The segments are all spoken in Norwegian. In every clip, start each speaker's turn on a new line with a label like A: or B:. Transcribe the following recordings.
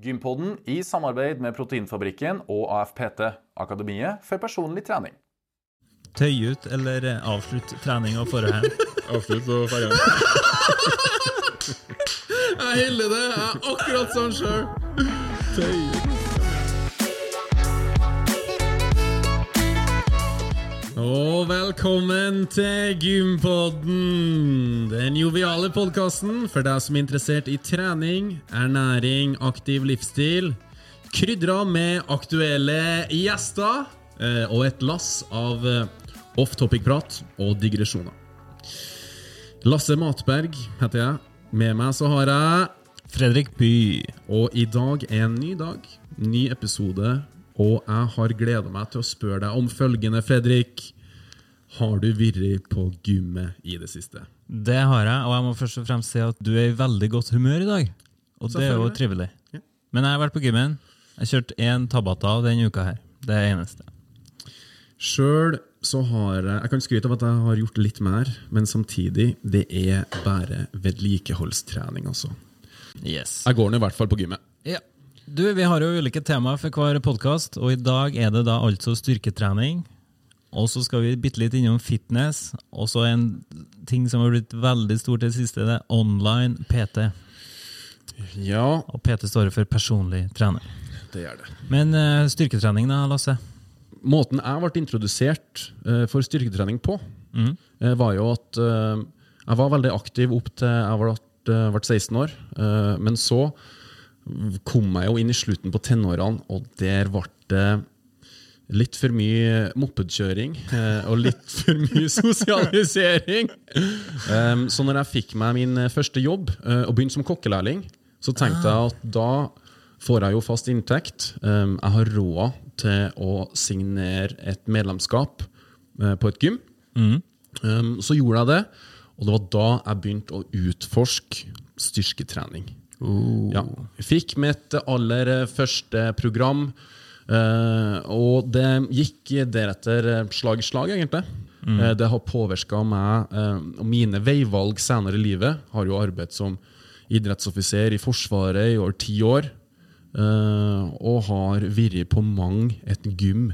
A: Gympodden i samarbeid med Proteinfabrikken og AFPT, Akademiet for personlig trening.
B: Tøy ut eller eh, avslutt trening og forhånd.
C: Avslutt på forhånd. jeg hyller det! Jeg er akkurat sånn sjøl. Og velkommen til Gympodden! Den joviale podkasten for deg som er interessert i trening, ernæring, aktiv livsstil. Krydra med aktuelle gjester eh, og et lass av eh, off-topic-prat og digresjoner. Lasse Matberg heter jeg. Med meg så har jeg
B: Fredrik By.
C: Og i dag er en ny dag, ny episode, og jeg har gleda meg til å spørre deg om følgende, Fredrik. Har du vært på gymmet i det siste?
B: Det har jeg, og jeg må først og fremst si at du er i veldig godt humør i dag. Og det er jo trivelig.
C: Ja.
B: Men jeg har vært på gymmen. Jeg har kjørt én Tabata denne uka her. Det er eneste.
C: Sjøl så har jeg Jeg kan skryte av at jeg har gjort litt mer, men samtidig, det er bare vedlikeholdstrening, altså.
B: Yes.
C: Jeg går nå i hvert fall på gymmet.
B: Ja. Du, Vi har jo ulike temaer for hver podkast, og i dag er det da altså styrketrening. Og så skal vi bitte litt innom fitness, og så en ting som har blitt veldig stort i det siste, det er online PT.
C: Ja,
B: Og PT står for personlig trener.
C: det gjør det.
B: Men uh, styrketrening da, Lasse?
C: Måten jeg ble introdusert uh, for styrketrening på,
B: mm.
C: uh, var jo at jeg var veldig aktiv opp til jeg ble, ble 16 år. men så kom jeg jo inn i slutten på tenårene, og der ble det litt for mye mopedkjøring eh, og litt for mye sosialisering. Så når jeg fikk meg min eh, første jobb eh, og begynte som kokkelærling, så tenkte jeg at da får jeg jo fast inntekt. Jeg har råd til å signere et medlemskap på et gym. Um, så gjorde jeg det, og det var da jeg begynte å utforske styrketrening. Ja. Jeg fikk mitt aller første program, eh, og det gikk deretter slag i slag, egentlig. Eh, det har påvirka meg eh, og mine veivalg senere i livet. Har jo arbeidet som idrettsoffiser i Forsvaret i over ti år. og har vært på mang et gym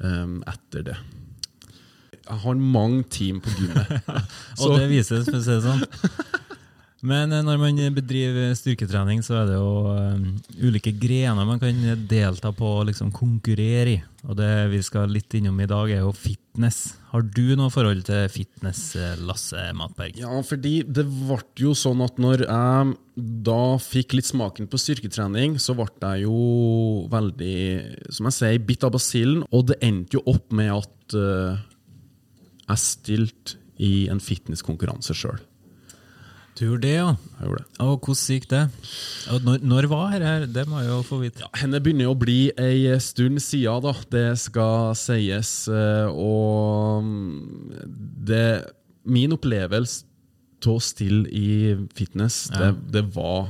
C: etter det. Jeg har mange team på gymmet.
B: Og det vises, for å si det sånn. Men eh, når man bedriver styrketrening, så er det jo eh, ulike grener man kan delta på og liksom konkurrere i. Og det vi skal litt innom i dag, er jo fitness. Har du noe forhold til fitness, eh, Lasse Matberg?
C: Ja, fordi det ble jo sånn at når jeg da fikk litt smaken på styrketrening, så ble jeg jo veldig, som jeg sier, bitt av basillen. Og det endte jo opp med at eh, jeg stilte i en fitnesskonkurranse sjøl.
B: Gjorde det, ja.
C: Jeg gjorde det.
B: Og hvordan gikk det? Når, når var dette? Det må jeg jo få vite.
C: Henne begynner å bli ei stund siden, da. Det skal sies. eh, Og mm, det Min opplevelse til å stille i fitness, det, det var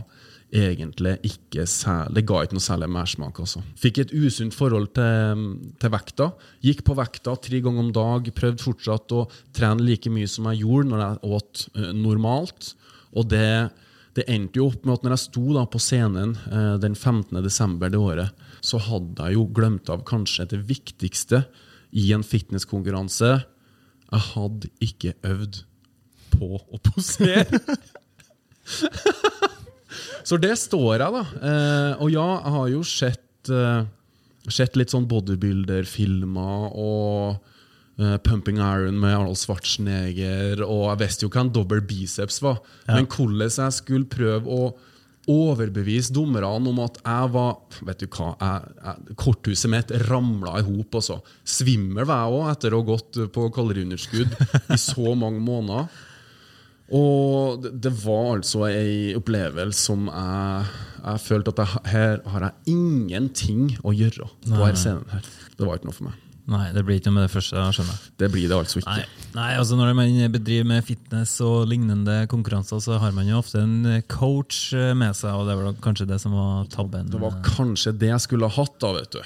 C: egentlig ikke særlig Det ga ikke noe særlig mersmak. Altså. Fikk et usunt forhold til, til vekta. Gikk på vekta tre ganger om dag. Prøvde fortsatt å trene like mye som jeg gjorde når jeg åt eh, normalt. Og det, det endte jo opp med at når jeg sto da på scenen eh, den 15. desember det året, så hadde jeg jo glemt av kanskje det viktigste i en fitnesskonkurranse. Jeg hadde ikke øvd på å posere. så det står jeg, da. Eh, og ja, jeg har jo sett, eh, sett litt sånn bodybuilder-filmer og eh, Pumping Iron med Arnold Schwarzenegger, og jeg visste jo hva en dobbel biceps var. Men hvordan jeg skulle prøve å overbevise dommerne om at jeg var Vet du hva, jeg, jeg, korthuset mitt ramla i hop. Svimmel var jeg òg etter å ha gått på kaloriunderskudd i så mange måneder. Og det, det var altså ei opplevelse som jeg, jeg følte at jeg, her har jeg ingenting å gjøre på denne scenen. her. Det var ikke noe for meg.
B: Nei, det blir ikke noe med det første, jeg skjønner.
C: Det blir det altså ikke.
B: Nei, nei, altså når man bedriver med fitness og lignende konkurranser, så har man jo ofte en coach med seg, og det var kanskje det som var tabben.
C: Det var kanskje det jeg skulle ha hatt, da, vet du.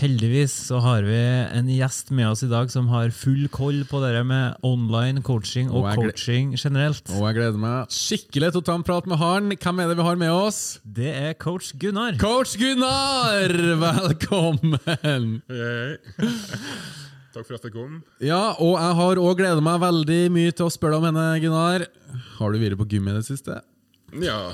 B: Heldigvis så har vi en gjest med oss i dag som har full koll på det med online coaching og
C: Og
B: coaching generelt.
C: Og jeg gleder meg skikkelig til å ta en prat med han. Hvem er det vi har med oss?
B: Det er coach Gunnar.
C: Coach Gunnar! Velkommen!
D: Takk for at jeg kom.
C: Ja, og jeg har òg gleda meg veldig mye til å spørre deg om henne, Gunnar. Har du vært på gym i det siste?
D: Ja,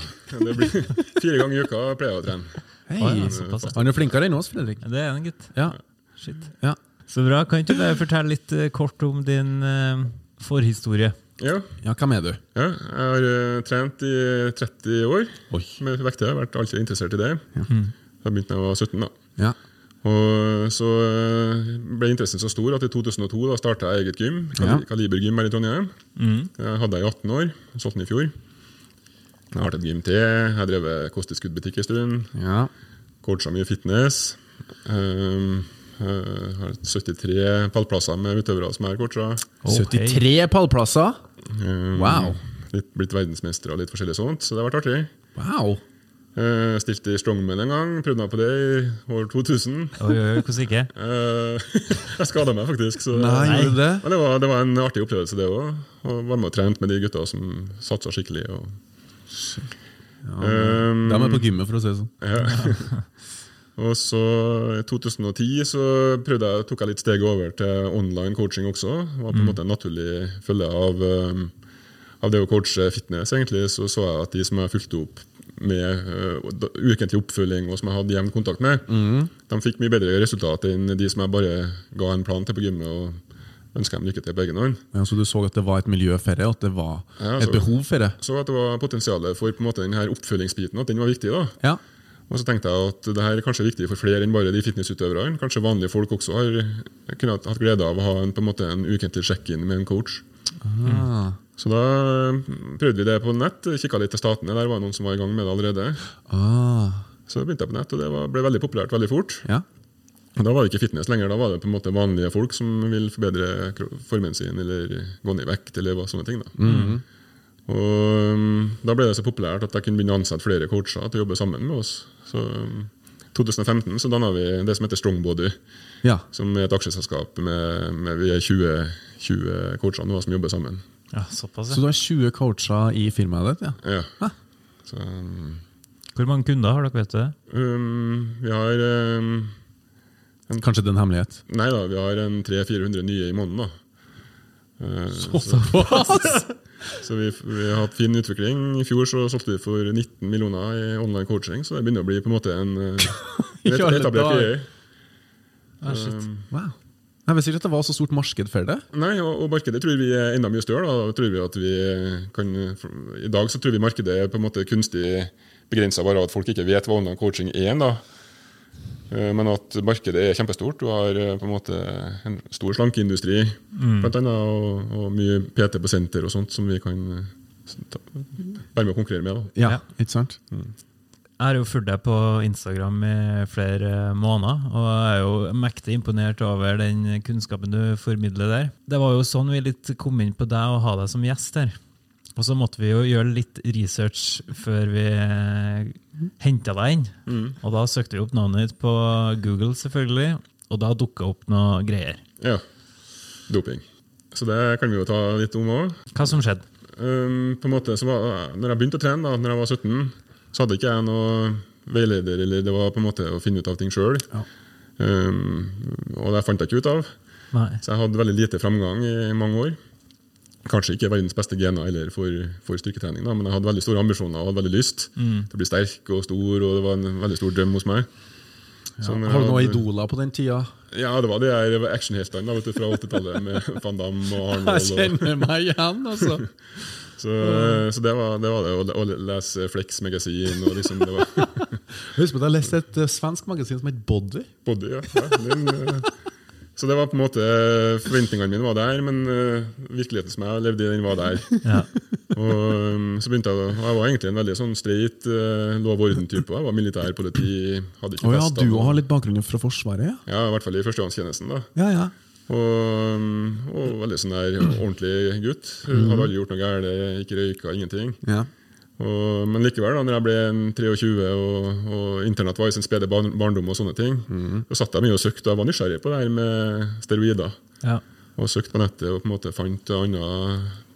D: det blir fire ganger i uka pleier jeg å trene.
C: Hei.
B: Oi, såpass.
C: Han er flinkere enn oss, Fredrik.
B: Det er en gutt.
C: Ja.
B: Shit.
C: ja.
B: Så bra. Kan ikke du bare fortelle litt eh, kort om din uh, forhistorie?
D: Ja,
C: ja, hvem er du?
D: ja jeg har uh, trent i 30 år
C: Oi.
D: med vekter. Jeg har vært alltid interessert i det. Jeg begynte da jeg var 17. da.
C: Ja.
D: Og så ble interessen så stor at i 2002 da starta jeg eget gym.
C: Ja.
D: Gym her i Trondheim. Jeg hadde jeg i 18 år. Solgte den i fjor. Jeg har hatt et gym til. Jeg har drevet kosteskuddbutikk en stund.
C: ja.
D: Coacha mye fitness. Um, jeg har 73 pallplasser med utøvere som jeg har coacha.
B: Oh,
C: 73 pallplasser?
D: Um,
C: Wow.
D: Litt, blitt verdensmester og litt forskjellig sånt, så det har vært artig.
C: Wow.
D: Uh, stilte i Strongman en gang, prøvde meg på det i år 2000.
B: Oi, oi, oi, hvordan ikke?
D: Uh, jeg skada meg faktisk. Så,
C: Nei, det?
D: Men det var, det var en artig opplevelse, det òg. Å være med og trent med de gutta som satsa skikkelig. Og, um,
C: det er på gymmet, for å si det sånn.
D: Ja. og så I 2010 så jeg, tok jeg litt steget over til online coaching også. Det var på en måte en naturlig følge av, um, av det å coache fitness. egentlig, Så så jeg at de som jeg fulgte opp med uh, ukentlig oppfølging, og som jeg hadde jevn kontakt med, de fikk mye bedre resultat enn de som jeg bare ga en plan til på gymmet og ønska dem lykke til begge noen.
C: Ja, så du så at det var et miljø for det, at det var
D: Ja,
C: et
D: så-
C: behov for det?
D: Så at det var potensialet for på en måte denne oppfølgingsbiten, at den var viktig. da.
C: Ja.
D: Og så tenkte jeg at det her er kanskje viktig for flere enn bare de fitnessutøverne. Kanskje vanlige folk også har kunne hatt glede av å ha en, på en, måte, en ukentlig sjekk-in med en coach.
C: Ah.
D: Så da mm, prøvde vi det på nett. Kikka litt til statene. Der var det noen som var i gang med det allerede.
C: Ah.
D: Så begynte jeg på nett, og det var, ble veldig populært veldig fort.
C: Ja.
D: Da var det ikke fitness lenger, da var det på en måte vanlige folk som vil forbedre formen sin eller gå ned i vekt eller sånne ting. da. Og um, Da ble det så populært at jeg kunne begynne å ansette flere coacher til å jobbe sammen med oss. Så i 2015 så danna vi det som heter Strongbody,
C: ja.
D: som er et aksjeselskap med, med vi er 20, 20 coacher nå som jobber sammen.
B: Ja, såpass,
C: Så du har 20 coacher i firmaet ditt? ja?
D: Ja. Så, um,
B: Hvor mange kunder har dere, vet du det?
D: um, vi har um,
C: Kanskje det er en hemmelighet?
D: Nei da, vi har en 300-400 nye i måneden. da. Eh, Så vi, vi har hatt fin utvikling. I fjor så solgte vi for 19 millioner i online coaching, så det begynner å bli på en måte en eh, etablert greie.
C: Ah. Wow. Jeg visste ikke at det var så stort marked for det.
D: Nei, og, og markedet tror vi er enda mye større. Da. Da tror vi at vi kan, I dag så tror vi markedet er på en måte kunstig begrensa bare av at folk ikke vet hva online coaching er. Da. Eh, Men at markedet er kjempestort. Du har eh, på en måte en stor slankeindustri blant annet, og, og mye PT på senter og sånt som vi kan eh, ta- være med å konkurrere med. Da.
C: Ja, ikke sant?
B: Jeg har jo fulgt deg på Instagram i flere måneder, og jeg er jo mektig imponert over den kunnskapen du formidler der. Det var jo sånn vi litt kom inn på deg og ha deg som gjest her. Og så måtte vi jo gjøre litt research før vi henta deg inn. Og da søkte vi opp navnet ditt på Google, selvfølgelig, og da dukka opp noe greier.
D: Ja. Doping. Så det kan vi jo ta litt om òg.
B: Hva som skjedde?
D: Um, på en måte så var, når jeg begynte å trene, da når jeg var 17, så hadde ikke jeg noe veileder, eller det var på en måte å finne ut av ting sjøl.
C: Ja.
D: Um, og det fant jeg ikke ut av.
B: Nei.
D: Så jeg hadde veldig lite framgang i mange år. Kanskje ikke verdens beste gener eller for, for styrketrening, da, men jeg hadde veldig store ambisjoner og hadde veldig lyst til å bli sterk og stor, og det var en veldig stor drøm hos meg. Ja.
C: Har du noen
D: hadde-
C: idoler på den tida?
D: Ja, det var de her actionheltene fra 80-tallet med Van Damme og
C: Jeg
D: Arnold. Og,
C: kjenner meg igjen, altså.
D: så så det, var, det var det, å, lese Flex Magasin og liksom det var
C: Husk på at jeg leste et eh, svensk magasin som het Body.
D: Body, ja. ja den, eh, så det var på en måte Forventningene mine var der, men eh, virkeligheten som jeg levde i, den var der.
B: Ja.
D: Og um, så begynte Jeg og jeg var egentlig en veldig sånn streit uh, lov-og-orden-type. Jeg var militær, politi hadde ikke
C: Å ja, du har litt bakgrunn fra Forsvaret? Ja,
D: Ja, i hvert fall i førstegangstjenesten. da
C: ja. ja.
D: Og, um, og veldig sånn der ordentlig gutt. Hadde aldri gjort noe galt, ikke røyka, ingenting.
C: ja.
D: Og, men likevel, da når jeg ble 23 og, og internett var i sin spede barndom, og sånne ting, så satt jeg mye og søkte. og Jeg var nysgjerrig på det her med steroider.
B: Ja.
D: Og søkte på nettet og på en måte fant andre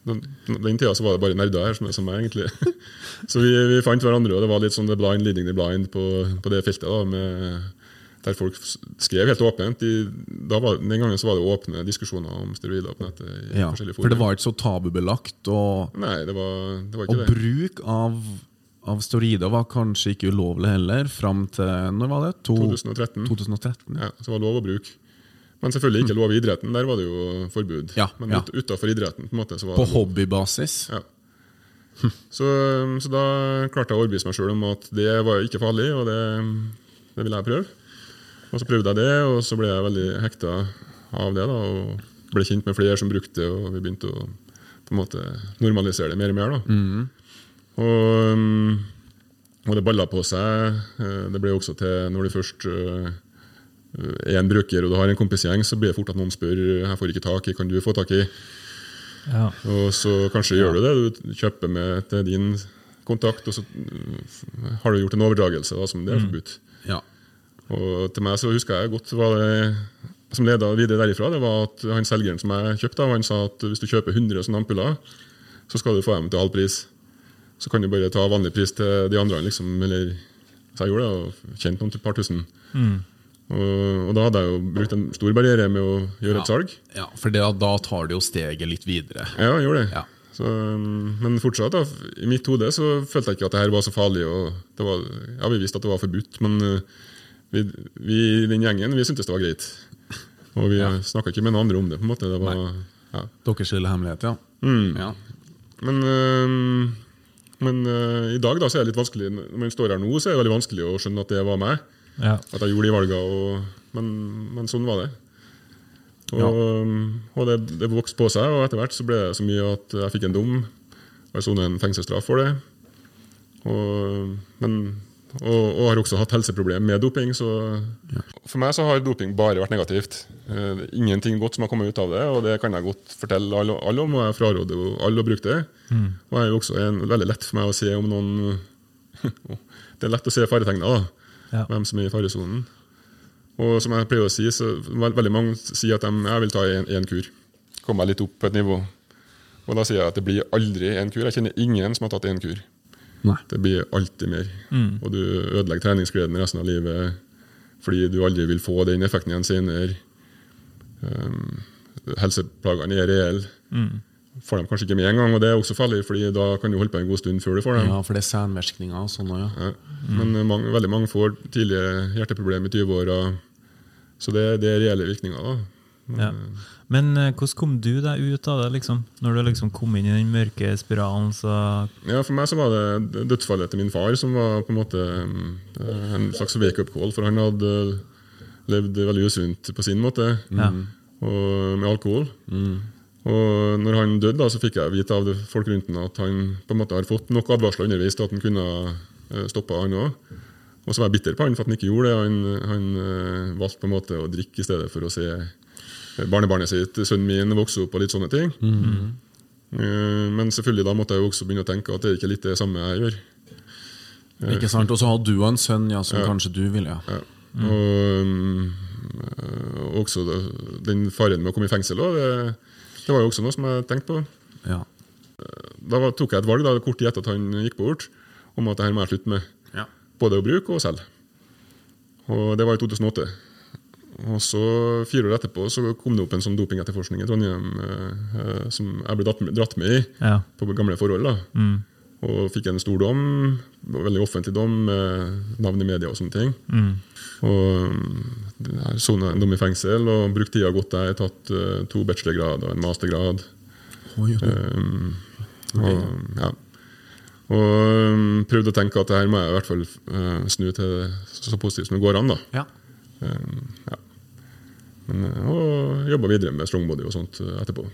D: den, den tida så var det bare nerder her, som er som meg, egentlig. så vi, vi fant hverandre, og det var litt sånn the blind leading the blind på, på det feltet. da, med der folk skrev helt åpent. De, da var, den gangen så var det åpne diskusjoner om steroider på nettet. i
C: Ja,
D: forskjellige
C: for det var ikke så tabubelagt. Og,
D: Nei, det var, det var
C: og
D: det.
C: bruk av, av steroider var kanskje ikke ulovlig heller, fram til når var det? To,
D: 2013.
C: 2013.
D: Ja, så var det lov å bruke. Men selvfølgelig ikke lov i idretten. Der var det jo forbud.
C: Ja,
D: Men
C: ja.
D: utafor idretten på en måte, så var
C: På hobbybasis.
D: Ja. Så, så da klarte jeg å overbevise meg sjøl om at det var ikke farlig, og det, det ville jeg prøve. Og så prøvde jeg det, og så ble jeg veldig hekta av det. da, Og ble kjent med flere som brukte det, og vi begynte å på en måte normalisere det mer og mer. da. Og, um, og det balla på seg. Eh, Det ble også til når du først eh, er en bruker og du har en kompisgjeng, så blir det fort at noen spør jeg får ikke tak i, kan du få tak i?
B: Ja.
D: Og så kanskje gjør du det. Du kjøper med til din kontakt, og så mm, har du gjort en overdragelse da, som det er forbudt.
C: Ja.
D: Og til meg så husker jeg godt hva det som leda videre derifra, det var at han selgeren som jeg kjøpte han sa at hvis du kjøper 100 sånne ampuller, så skal du få dem til halv pris. Så kan du bare ta vanlig pris til de andre, liksom. Eller så jeg gjorde det, og tjente noen par tusen. Og, og da hadde jeg jo brukt en stor barriere med å gjøre et salg.
C: ja, for det, da tar du jo steget litt videre.
D: Ja, jeg gjorde det.
C: Ja.
D: Så, men fortsatt, da, i mitt hode så følte jeg ikke at det her var så farlig. Og det var, ja, Vi visste at det var forbudt, men uh, vi, vi i den gjengen vi syntes det var greit. Og vi ja. snakka ikke med noen andre om det. på en måte. Det var, ja.
C: Deres lille hemmelighet, ja.
D: Mm.
C: ja.
D: Men, øh, men øh, i dag da, så er det litt vanskelig Når man står her nå, så er det veldig vanskelig å skjønne at det var meg.
B: Ja.
D: At jeg gjorde de valgene. Og, men, men sånn var det. Og,
C: Ja.
D: og det, det vokste på seg, og etter hvert så ble det så mye at jeg fikk en dom. Og jeg sonet en fengselsstraff for det. Og, men, og, og har også hatt helseproblemer med doping. Så for meg så har doping bare vært negativt. Uh, ingenting godt som har kommet ut av det, og det kan jeg godt fortelle alle, alle om. Og jeg fraråder jo alle å bruke det. Og det er jo også en, veldig lett for meg å se om noen Det er lett å se faretegner, da.
B: Ja.
D: Hvem som er i faresonen. Og som jeg pleier å si, så veld, veldig mange sier at de, jeg vil ta én kur. Komme meg litt opp på et nivå. Og da sier jeg at det blir aldri én kur. Jeg kjenner ingen som har tatt én kur.
C: Nei.
D: Det blir alltid mer. Og du ødelegger treningsgleden resten av livet fordi du aldri vil få den effekten igjen senere. Um, helseplagene er reelle. Får dem kanskje ikke med en gang, og det er også farlig, fordi da kan du holde på en god stund før du får dem.
C: Ja, for det er senvirkninger og sånn ja.
D: Ja. Men mm. mange, veldig mange får tidlige hjerteproblemer i 20-åra. Så det, det er reelle virkninger. da.
B: Ja. Men eh, hvordan kom du deg ut av det, liksom? Når du liksom kom inn i den mørke spiralen, så
D: Ja, For meg så var det dødsfallet til min far som var på en måte eh, en slags wake-up call. For han hadde levd veldig usunt på sin måte,
B: Ja.
D: og med alkohol. Og når han døde, da, så fikk jeg vite av folk rundt ham at han på en måte har fått nok advarsler underveis til at han kunne stoppe, stoppa, han òg. Og så var jeg bitter på han for at han ikke gjorde det. Han, han eh, valgte på en måte å drikke i stedet for å se barnebarnet sitt, sønnen min, vokse opp og litt sånne ting. Eh, men selvfølgelig da måtte jeg jo også begynne å tenke at det er ikke litt det samme jeg gjør.
C: Ikke sant? Og så hadde du en sønn ja, som kanskje du ville. Ja.
D: Ja. Og um, også det, den faren med å komme i fengsel også, det, det var jo også noe som jeg tenkte på.
C: Ja.
D: Da var, tok jeg et valg da, kort tid etter at han gikk bort, om at det her må jeg slutte med.
C: Ja.
D: Både å bruke og selge. Og det var i 2008. Og så Fire år etterpå så kom det opp en sånn dopingetterforskning i Trondheim eh, som jeg ble dratt med, dratt med i
B: Ja.
D: på gamle forhold. da. Og fikk en stor dom, veldig offentlig dom, med navn i media og sånne ting. Og um, jeg sona en dom i fengsel og brukte tida godt der. Tatt eh, to bachelorgrad og en mastergrad.
C: Oi, oi.
D: Um, og, ja. og um, prøvde å tenke at det her må jeg i hvert fall eh, snu til så positivt som det går an. da.
C: Ja.
D: Um, ja. Men, eh, og jobba videre med strongbody og sånt etterpå. etterpå.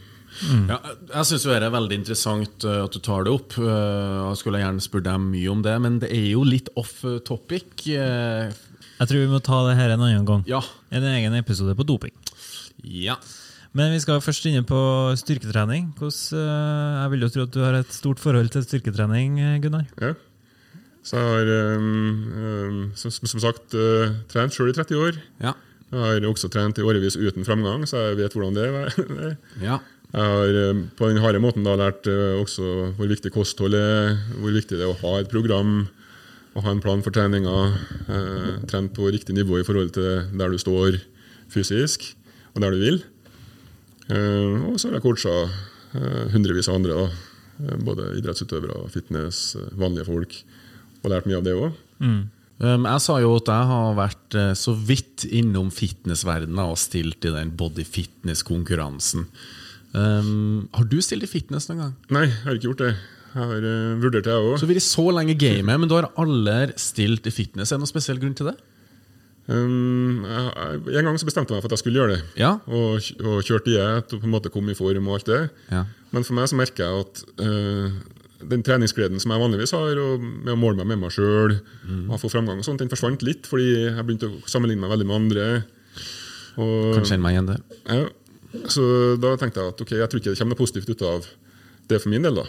C: Ja, jeg syns det er veldig interessant uh, at du tar det opp. Uh, Jeg skulle gjerne spurt deg mye om det, men det er jo litt off topic.
B: Jeg tror vi må ta det her en annen gang.
C: Ja.
B: En egen episode på doping.
C: ja.
B: Men vi skal først inne på styrketrening. Hvordan, eh, jeg vil jo tro at du har et stort forhold til styrketrening, eh, Gunnar?
D: Ja. Så jeg har um, um, som, som sagt uh, trent sjøl i 30 år.
C: Ja.
D: Jeg har også trent i årevis uten framgang, så jeg vet hvordan det er.
C: ja.
D: Jeg har um, på den harde måten da lært uh, også hvor viktig kosthold er, hvor viktig det er å ha et program, å ha en plan for treninga. eh, trent på riktig nivå i forhold til der du står fysisk, og der du vil. Eh, og så har jeg coacha eh, hundrevis av andre, da. Uh, både idrettsutøvere, fitness, vanlige folk. Og lært mye av det òg.
C: Um, jeg sa jo at jeg har vært eh, så vidt innom fitnessverdenen og stilt i den body fitness-konkurransen. Um, har du stilt i fitness noen gang?
D: Nei, jeg har ikke gjort det. Jeg har uh, vurdert det, jeg òg.
C: Så vi er så lenge i gamet, men du har aldri stilt i fitness. Er det noen spesiell grunn til det?
D: Um, jeg, en gang så bestemte jeg meg for at jeg skulle gjøre det.
C: Ja.
D: Og, og kjørte diett og på en måte kom i form og alt det.
C: Ja.
D: Men for meg så merker jeg at uh, den treningsgleden som jeg vanligvis har, med å måle meg med meg sjøl,
C: Mm.
D: få framgang, og sånt, den forsvant litt fordi jeg begynte å sammenligne meg veldig med andre. Og,
C: Kan kjenne meg igjen det.
D: ja, så da tenkte jeg at ok, jeg tror ikke det kommer noe positivt ut av det for min del. da.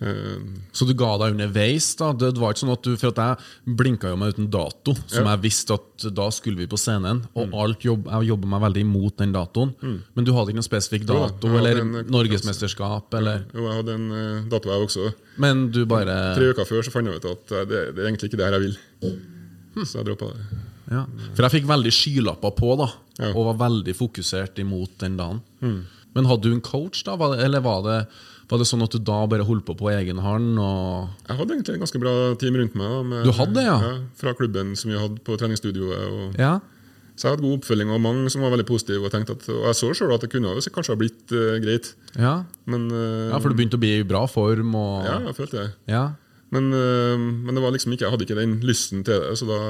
D: Uh,
C: Så du ga deg underveis? da? Det var ikke sånn at du, For at jeg blinka jo meg uten dato som
D: Ja.
C: jeg visste at da skulle vi på scenen. Og alt jobb, jeg jobba meg veldig imot den datoen. Men du hadde ikke noen spesifikk dato
D: jeg
C: eller
D: en, eh,
C: norgesmesterskap? eller...
D: jo, jeg hadde en uh, dato, jeg også.
C: Men du bare
D: Tre uker før så fant jeg ut at eh, det, det er egentlig ikke det her jeg vil.
C: Hm.
D: Så jeg droppa det.
C: Ja. For jeg fikk veldig skylapper på, da
D: Ja.
C: og var veldig fokusert imot den dagen. Men hadde du en coach, da? Eller var det, var det sånn at du da bare holdt på på egen hånd? Og
D: Jeg hadde egentlig et ganske bra team rundt meg. Da, med,
C: Du hadde ja. ja?
D: Fra klubben som vi hadde på treningsstudioet. Og,
C: ja.
D: Så jeg hadde god oppfølging og mange som var veldig positive. Og, at, og jeg så sjøl at det kunne så kanskje ha blitt uh, greit.
C: Ja.
D: Men, uh,
C: ja, for du begynte å bli i bra form? Og,
D: ja, jeg følte det.
C: ja.
D: Men, uh, men det var liksom ikke, jeg hadde ikke den lysten til det. Så da,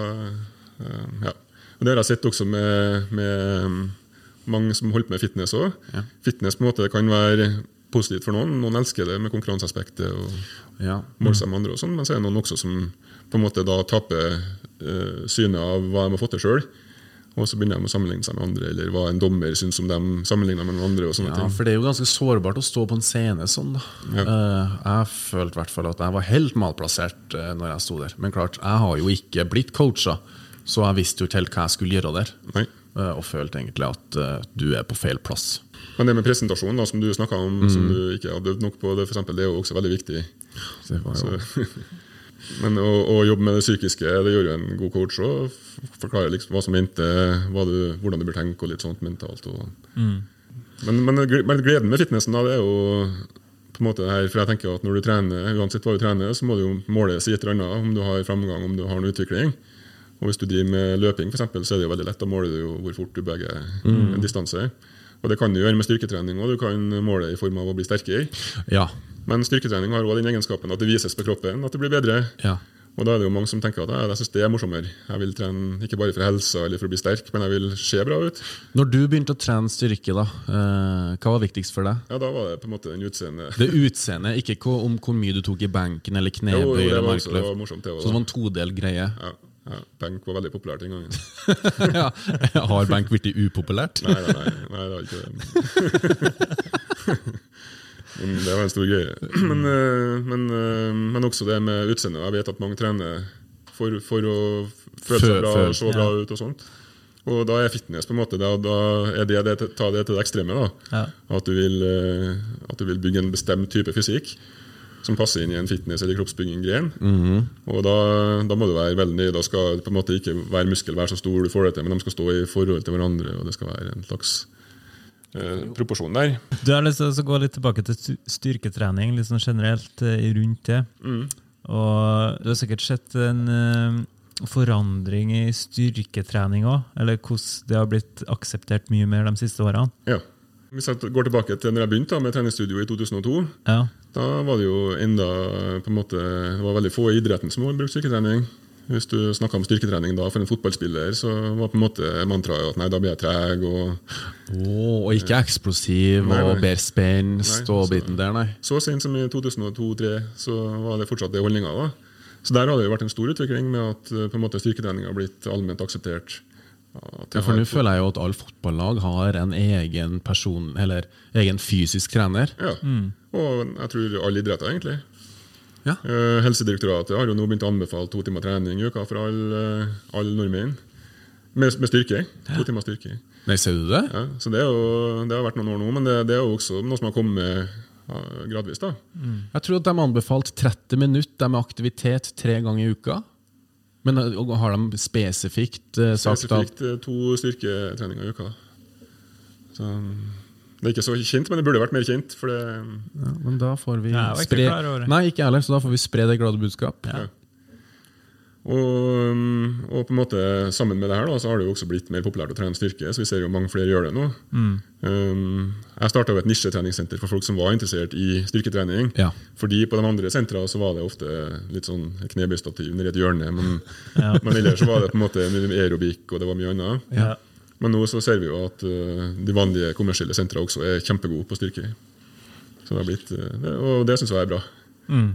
D: ja. Og det har jeg sett også med, med mm, mange som holder på med fitness òg.
C: Ja.
D: Fitness på en måte kan være positivt for noen. Noen elsker det med konkurranseaspektet. og
C: ja.
D: måle seg med andre og sånn, men så er det noen også som på en måte da taper uh, synet av hva de har fått til sjøl. Og så begynner de å sammenligne seg med andre, eller hva en dommer syns om dem sammenlignet med andre. og sånne
C: Ja,
D: ting.
C: for det er jo ganske sårbart å stå på en scene sånn.
D: Ja.
C: Eh, jeg følte i at jeg var helt malplassert uh, når jeg sto der. Men klart, jeg har jo ikke blitt coacha, så jeg visste jo ikke helt hva jeg skulle gjøre der. Eh, og følte egentlig at eh, du er på feil plass.
D: Men det med presentasjonen da, som du snakka om, som
C: Mm.
D: du ikke hadde øvd nok på, det, for eksempel, det er jo også veldig viktig.
C: Det var jo...
D: Så, men å, å jobbe med det psykiske, det gjør jo en god coach òg. Forklare liksom hva som mente, hva du, hvordan du bør tenke og litt sånt mentalt. Og. Men, men, men gleden med fitnessen, da, det er jo på en måte det her, for jeg tenker at når du trener, uansett hva du trener, så må du jo måles i et eller annet, om du har framgang, om du har en utvikling. Og hvis du driver med løping, for eksempel, så er det jo veldig lett. Da måler du jo hvor fort du beveger en distanse. Og det kan du gjøre med styrketrening, og du kan måle i form av å bli sterkere.
C: Ja.
D: Men styrketrening har også den egenskapen at det vises på kroppen at det blir bedre.
C: ja.
D: Og da er det jo mange som tenker at jeg synes det er morsommere. Jeg vil trene ikke bare for helsa eller for å bli sterk, men jeg vil se bra ut.
C: Når du begynte å trene styrke, da, eh, hva var viktigst for deg?
D: Ja, Da var det på en måte den utseendet.
C: Det utseendet, ikke om hvor mye du tok i benken eller
D: Jo,
C: knebøy
D: jo, det
C: eller
D: var også
C: var
D: morsomt. Det
C: Så det
D: var,
C: var en todel greie.
D: ja, ja, benk var veldig populært den gangen.
C: ja. Har benk blitt upopulært?
D: Nei, nei, nei, nei det var ikke det. Men det var en stor greie. Men, eh, men, eh, men også det med utseendet. Jeg vet at mange trener for, for å føle seg bra,
C: og
D: se bra ut og sånt. Og da er fitness på en måte da, da er det, det ta det til det ekstreme. da.
B: Ja.
D: At, du vil, eh, at du vil bygge en bestemt type fysikk som passer inn i en fitness- eller kroppsbygging-gren. Og da, da må du være veldig nøye. Da skal på en måte ikke hver muskel være så stor du får det til, men de skal stå i forhold til hverandre, og det skal være en slags eh, proporsjon der.
B: Du har lyst til å gå litt tilbake til styrketrening, litt sånn generelt eh, rundt det. Og du har sikkert sett en eh, forandring i styrketrening òg, eller hvordan det har blitt akseptert mye mer de siste årene.
D: Ja. Hvis jeg går tilbake til når jeg begynte med treningsstudio i 2002,
B: Ja.
D: Da var det jo enda på en måte, Det var veldig få i idretten som brukte brukt styrketrening. Hvis du snakka om styrketrening da for en fotballspiller, så var på en måte mantraet at nei, da blir jeg treg. og
C: Åh, og ikke eksplosiv
D: Nei, nei.
C: og bedre spenst og biten der, nei.
D: Så sent som i 2002-2003 så var det fortsatt det holdninga. Så der har det jo vært en stor utvikling med at eh, på en måte styrketrening har blitt allment akseptert
C: Ja, for nå føler jeg jo at alle fotballag har en egen person, eller egen fysisk trener.
D: Ja. Og jeg tror alle idretter, egentlig.
C: Ja.
D: Eh, Helsedirektoratet har jo nå begynt å anbefale to timer trening i uka for alle all nordmenn. Med, med styrke. To timer styrke.
C: Nei, ser du det?
D: Ja, så det, er jo, det har vært noen år nå, men det, det er jo også noe som har kommet ja, gradvis. da.
C: Jeg tror at de har anbefalt 30 minutter med aktivitet tre ganger i uka. Men eh, har de spesifikt uh, sagt at
D: Spesifikt eh, to styrketreninger i uka. Så Det er ikke så kjent, men det burde vært mer kjent. for det...
C: ja, Men da får vi
B: Nei,
C: spre. Nei, ikke heller, så da får vi spre det glade budskap.
B: Ja.
D: Og, um, og på en måte sammen med det her da, så har det jo også blitt mer populært å trene styrke. så vi ser jo mange flere gjør det nå. Um, jeg starta et nisjetreningssenter for folk som var interessert i styrketrening.
C: Ja.
D: Fordi på de andre sentra så var det ofte litt sånn knebøystativ nedi et hjørne. Men,
B: Ja.
D: men ellers så var det på en måte mye aerobikk og det var mye annet.
B: Ja.
D: Men nå så ser vi jo at uh, de vanlige kommersielle sentra også er kjempegode på styrke. Så det har blitt, uh, det, og det syns jeg er bra.
B: Mm.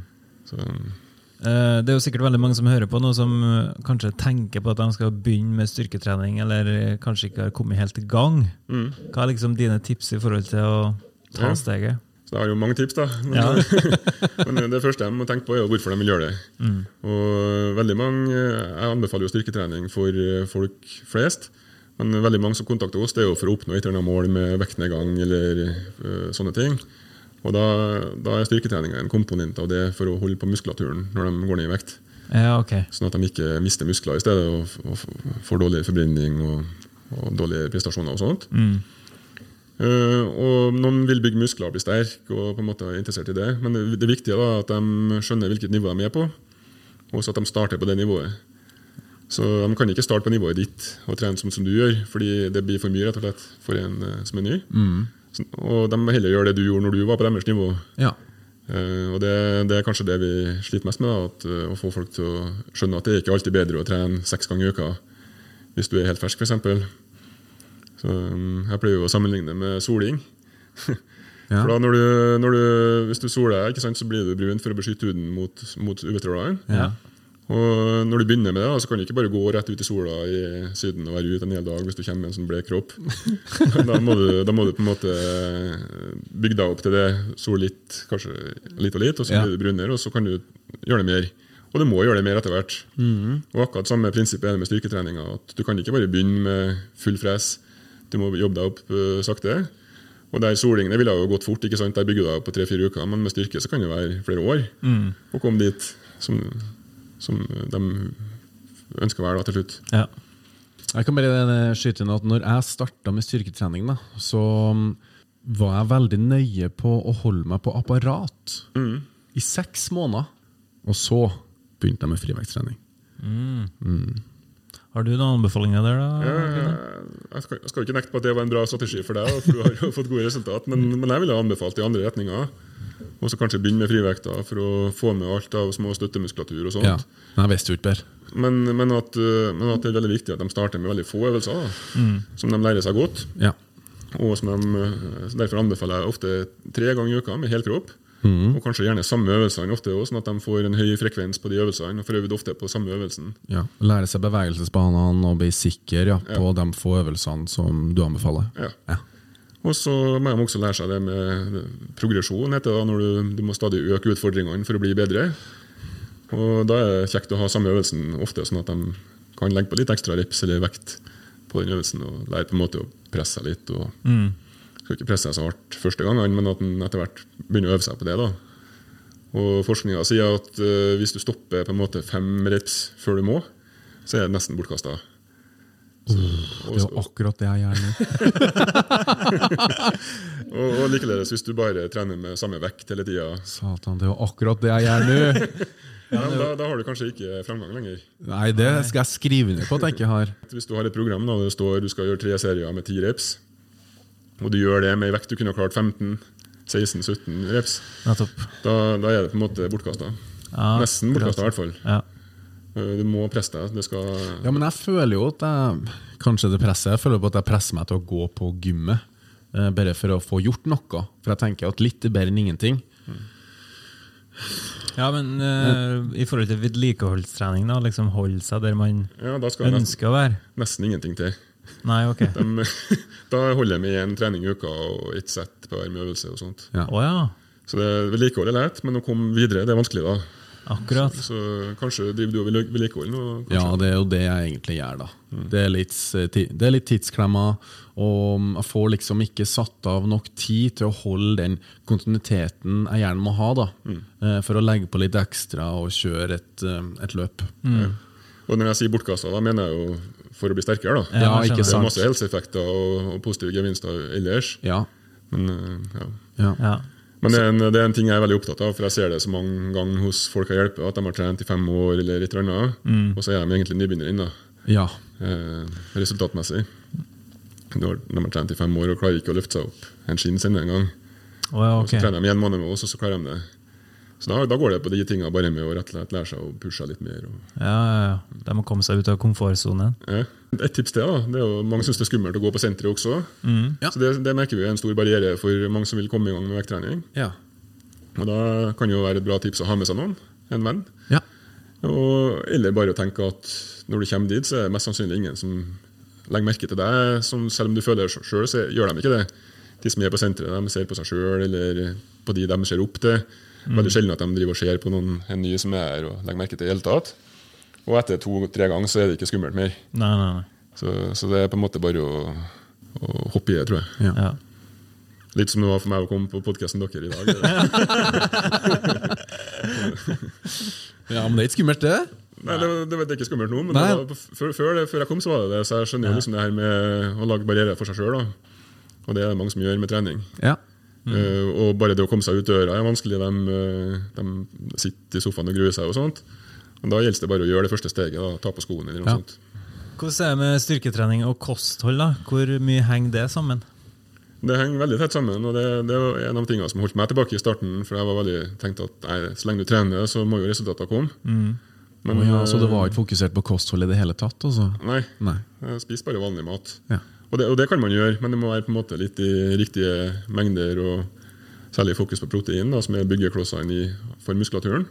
D: Så, um,
B: Det er jo sikkert veldig mange som hører på nå, som eh, kanskje tenker på at de skal begynne med styrketrening, eller eh, kanskje ikke har kommet helt i gang.
D: mm.
B: Hva er liksom dine tips i forhold til å ta
D: Ja.
B: steget?
D: Så jeg har jo mange tips, da. Men,
B: Ja.
D: men det første de må tenke på, er hvorfor de vil gjøre det. Og veldig mange, Jeg anbefaler jo styrketrening for eh, folk flest. Men veldig mange som kontakter oss, det er jo for å oppnå et eller annet mål med vektnedgang eller eh, sånne ting. Og da, da er styrketrening en komponent av det for å holde på muskulaturen når de går ned i vekt.
B: Ja, okay.
D: Sånn at de ikke mister muskler i stedet og, og får dårlig forbrenning og, og dårlige prestasjoner og sånt.
B: Mm.
D: Uh, og noen vil bygge muskler og bli sterk og på en måte er interessert i det. Men det, det viktige er at de skjønner hvilket nivå de er på, og så at de starter på det nivået. Så de kan ikke starte på nivået ditt og trene som, som du gjør, fordi det blir for mye rett og slett for en uh, som er ny. Så, og de må heller gjøre det du gjorde når du var på deres nivå.
C: Ja.
D: Uh, og det, det er kanskje det vi sliter mest med, da, at, uh, å få folk til å skjønne at det er ikke alltid bedre å trene seks ganger i uka hvis du er helt fersk, f.eks. Så um, Jeg pleier jo å sammenligne med soling.
C: Ja.
D: For da når du, når du, Hvis du soler ikke sant, så blir du brun for å beskytte huden mot, mot UV-strålene.
B: Ja.
D: Og når du begynner med det, da, så kan du ikke bare gå rett ut i sola i Syden og være ute en hel dag hvis du kommer med en sånn blek kropp. da, må du, da må du på en måte bygge deg opp til det. Sol litt, kanskje litt og litt, og så
C: Ja.
D: blir du brunere, og så kan du gjøre det mer. Og du må gjøre det mer etter hvert. Og akkurat samme prinsipp er det med styrketreninga. at Du kan ikke bare begynne med full fres. Du må jobbe deg opp uh, sakte. Og der Solingene ville jo gått fort. ikke sant? Der bygger du deg opp på tre-fire uker. Men med styrke så kan det være flere år å komme dit som, som de ønsker å være da, til slutt.
B: Ja.
C: Jeg kan bare eh, skyte inn at når jeg starta med styrketrening, da, så mm, var jeg veldig nøye på å holde meg på apparat i seks måneder. Og så begynte jeg med frivektstrening.
B: Har du noen anbefalinger der, da?
D: Jeg skal, jeg skal ikke nekte på at det var en bra strategi for deg, for du har jo fått gode resultat, men, men jeg ville anbefalt i andre retninger. Og så kanskje begynne med frivekta for å få med alt av små støttemuskulatur og sånt.
C: Ja. Men jeg visste jo ikke.
D: Men, men, at, øh, men at det er veldig viktig at de starter med veldig få øvelser, da, som de lærer seg godt.
C: Ja.
D: Og som de, øh, Derfor anbefaler jeg ofte tre ganger i uka med hel kropp. Og kanskje gjerne samme øvelsene ofte også, sånn at de får en høy frekvens på de øvelsene. og får øvd ofte på samme øvelsen.
C: ja. Lære seg bevegelsesbanene og bli sikker ja, på de få øvelsene som du anbefaler.
D: Ja.
C: Ja.
D: Og så må de også lære seg det med progresjon, heter det da, når du, du må stadig øke utfordringene for å bli bedre. Og Da er det kjekt å ha samme øvelsen ofte, sånn at de kan legge på litt ekstra reps eller vekt på den øvelsen og lære på en måte å presse seg litt. og Skal ikke presse seg så hardt første gangen, men at en etter hvert begynner å øve seg på det. da. Og Forskninga sier at uh, hvis du stopper på en måte fem reps før du må, så er det nesten bortkasta.
C: Det er akkurat det jeg gjør nå.
D: Og, og likeledes hvis du bare trener med samme vekt hele tida.
C: Satan, det er akkurat det jeg gjør nå!
D: Ja, men da, da har du kanskje ikke framgang lenger.
C: Nei, det skal jeg skrive ned på at jeg ikke har.
D: Hvis du har et program da det står du skal gjøre tre serier med ti reps, og du gjør det med ei vekt du kunne ha klart 15-16-17 reps, da, da er det på en måte bortkasta.
B: Ja,
D: Nesten bortkasta, i hvert fall.
B: Ja.
D: Eh, Du må presse deg. Det skal
C: Ja, men jeg føler jo at jeg Kanskje det presser Jeg føler på at jeg presser meg til å gå på gymmet. eh, Bare for å få gjort noe. For jeg tenker at litt er bedre enn ingenting.
B: Ja, men eh, i forhold til vedlikeholdstrening, da, liksom holde seg der man
D: Ja, Da skal det nesten,
B: ønsker å være?
D: nesten ingenting til.
B: Nei, ok.
D: De, da holder jeg med én trening i uka og ett sett på hver med øvelse. og sånt.
C: Ja.
B: Oh, ja.
D: Så det vedlikehold er lett, men å komme videre det er vanskelig. da.
B: Akkurat.
D: Så kanskje driver du og vedlikeholder vedlikehold nå?
C: Ja, det er jo det jeg egentlig gjør, da. Det, er litt, eh, det er litt tidsklemma, og jeg får liksom ikke satt av nok tid til å holde den kontinuiteten jeg gjerne må ha, da. Mm. For å legge på litt ekstra og kjøre et, eh, et løp.
D: Og når jeg sier bortkasta, da mener jeg jo for å bli sterkere. da.
C: Ja, ikke sant.
D: Det er masse helseeffekter og, og positive gevinster ellers.
C: Ja.
D: Men, eh, ja.
C: ja.
B: Ja.
D: Men det er, en, det er en ting jeg er veldig opptatt av, for jeg ser det så mange ganger hos folk jeg hjelper, at de har trent i fem år eller et eller annet, og så er de egentlig nybegynnere inn, da,
C: ja.
D: eh, resultatmessig. Når de har trent i fem år og klarer ikke å løfte seg opp en skinn sin en gang.
B: Å ja,
D: Og så trener de en måned med oss, og så klarer de det. Så da, da går det på de tinga bare med å rett og slett lære seg å pushe litt mer. Og,
B: Ja, ja, ja. De må komme seg ut av komfortsonen.
D: ja. Et tips til, da. Det er jo, mange syns det er skummelt å gå på senteret også.
C: Ja.
D: Så det, det merker vi er en stor barriere for mange som vil komme i gang med vekttrening.
C: Ja.
D: Og da kan det jo være et bra tips å ha med seg noen. En venn.
C: ja.
D: Og, eller bare å tenke at når du kommer dit, så er det mest sannsynlig ingen som legger merke til deg. Som, selv om du føler det sjøl, så gjør de ikke det. De som er på senteret, de ser på seg sjøl eller på de de ser opp til. Veldig sjelden at de driver og ser på noen en ny som er her og legger merke til i det hele tatt. Og etter to-tre ganger så er det ikke skummelt mer.
B: Nei, nei, nei.
D: Så, så det er på en måte bare å, å hoppe i det, tror jeg.
B: Ja.
D: Litt som det var for meg å komme på podkasten dere i dag.
C: ja, men det er ikke skummelt, det.
D: Nei, det, det, det er ikke skummelt nå, men det var, før, før, før jeg kom, så var det det. Så jeg skjønner jo liksom det her med å lage barrierer for seg sjøl. Og det er det mange som gjør med trening.
C: Ja.
D: Eh, og bare det å komme seg ut døra er vanskelig. De, eh, de sitter i sofaen og gruer seg og sånt. Men Da gjelder det bare å gjøre det første steget. Da, ta på skoene eller noe
C: Ja.
D: sånt.
B: Hvordan er det med styrketrening og kosthold? da? Hvor mye henger det sammen?
D: Det henger veldig tett sammen, og det, det var en av tingene som holdt meg tilbake i starten. For jeg var veldig tenkt at nei, så lenge du trener, så må jo resultatene komme. Men,
C: oh, ja, så det
D: eh,
C: var ikke fokusert på kosthold i det hele tatt? Altså.
D: Nei.
C: Nei.
D: Jeg spiser bare vanlig mat.
C: Ja.
D: Og det, og det kan man gjøre, men det må være på en måte litt i riktige mengder. og Særlig fokus på protein, da, som er byggeklossene i, for muskulaturen.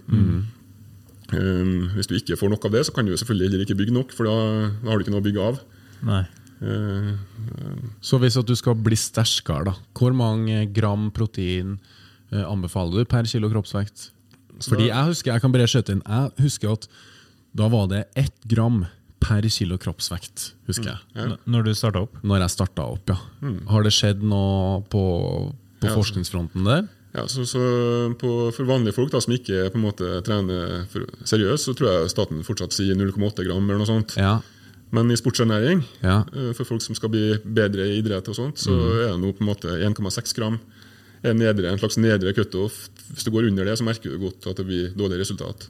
D: Um, hvis du ikke får nok av det, så kan du selvfølgelig heller ikke bygge nok, for da, da har du ikke noe å bygge av.
B: Nei.
D: Uh,
C: Så hvis at du skal bli sterkere, da, hvor mange gram protein uh, anbefaler du per kilo kroppsvekt? Fordi jeg husker, jeg kan bare skjøte inn, jeg husker at da var det ett gram per kilo kroppsvekt, husker jeg.
D: ja.
B: Når du starta opp?
C: Når jeg starta opp, ja. Har det skjedd noe på, på
D: Ja.
C: forskningsfronten der?
D: ja, så, så på, For vanlige folk da, som ikke på en måte trener seriøst, så tror jeg staten fortsatt sier 0,8 gram. eller noe sånt.
C: Ja.
D: Men i sportsernæring,
C: Ja.
D: eh, for folk som skal bli bedre i idrett, og sånt, så er det nå på en måte 1,6 gram. En, nedre, en slags nedre cutoff. Hvis du går under det, så merker du godt at det blir dårlig resultat.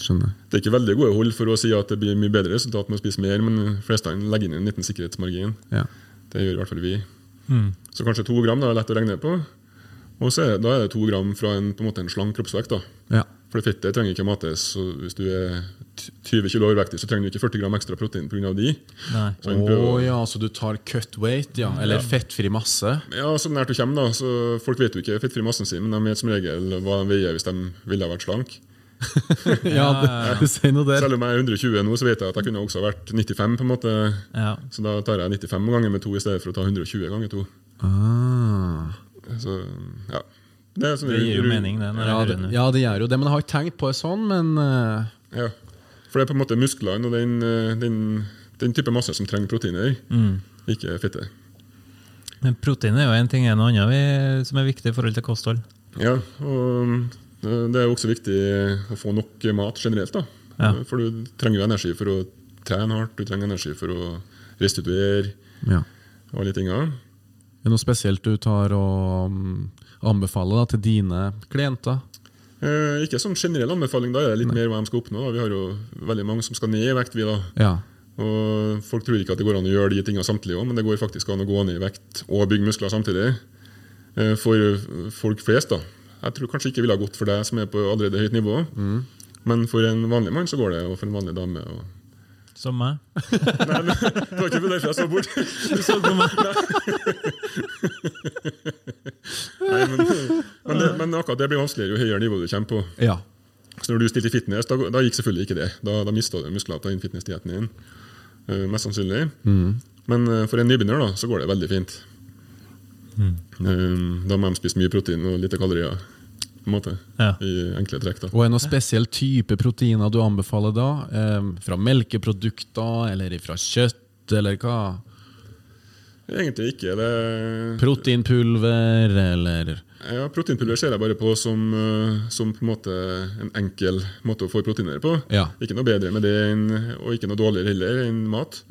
C: Skjønner.
D: Det er ikke veldig gode hold for å si at det blir mye bedre resultat med å spise mer, men de fleste legger inn en liten sikkerhetsmargin.
C: Ja.
D: Det gjør i hvert fall vi. Så kanskje to gram da, er lett å regne på. Og så er det, da er det to gram fra en, på en, måte en slank kroppsvekt. da.
C: Ja.
D: For det fettet trenger ikke mates. så Hvis du er 20 kg overvektig, så trenger du ikke 40 gram ekstra protein pga. de.
B: Nei.
D: Så oh, prøver-
C: ja, så du tar cut weight, ja. Eller fettfri masse?
D: Ja, så nært du kommer, da. Så folk vet jo ikke fettfri massen sin, men de vet som regel hva de veier hvis de ville ha vært slank.
C: Ja, det, du sier noe der.
D: Selv om jeg er 120 nå, så vet jeg at jeg kunne også vært 95. på en måte.
B: Ja.
D: Så da tar jeg 95 ganger med to i stedet for å ta 120 ganger to.
C: Ah.
D: Så, ja. Det, sånn,
B: Det gir jo mening, det. Når
C: Ja, det, ja, det gjør jo det, men jeg har ikke tenkt på det sånn, men uh...
D: Ja. For det er på en måte musklene og den, eh, den, den type masse som trenger proteiner,
B: Mm.
D: ikke fitte.
B: Men protein er jo en ting, en annen vi, som er viktig i forhold til kosthold.
D: Ja, og det det er jo også viktig å få nok mat generelt. da.
B: Ja.
D: For du trenger jo energi for å trene hardt, du trenger energi for å restituere
C: ja.
D: og alle tinga.
C: Er det noe spesielt du tar og anbefale anbefaler da, til dine klienter?
D: Eh, ikke sånn generell anbefaling, da er det litt mer hva de skal oppnå. Da. Vi har jo veldig mange som skal ned i vekt. vi da.
C: Ja.
D: Og Folk tror ikke at det går an å gjøre de tingene samtidig, også, men det går faktisk an å gå ned i vekt og bygge muskler samtidig. Eh, For folk flest, da. Jeg tror kanskje ikke ville ha gått for deg som er på allerede høyt nivå. Men for en vanlig mann så går det, og for en vanlig dame. Og...
B: Som meg.
D: Nei, men, det var ikke derfor jeg så bort.
B: Du så på meg.
D: Nei, men, men, det, men akkurat det blir vanskeligere jo høyere nivå du kommer på.
C: ja.
D: Så når du stilte i fitness, da, da gikk selvfølgelig ikke det. Da, da mista du muskler på den fitnessdietten din. Uh, mest sannsynlig. Men uh, for en nybegynner da, så går det veldig fint. Eh, da må de spise mye protein og lite kalorier. På en måte,
B: Ja.
D: I enkle trekk. da.
C: Og er det noen spesiell type proteiner du anbefaler da? Eh, fra melkeprodukter, eller fra kjøtt, eller hva?
D: Egentlig ikke. Det,
C: Proteinpulver, eller
D: ja, Proteinpulver ser jeg bare på som, eh, som på en måte en enkel måte å få proteiner på.
C: Ja.
D: Ikke noe bedre med det, enn, og ikke noe dårligere heller enn mat.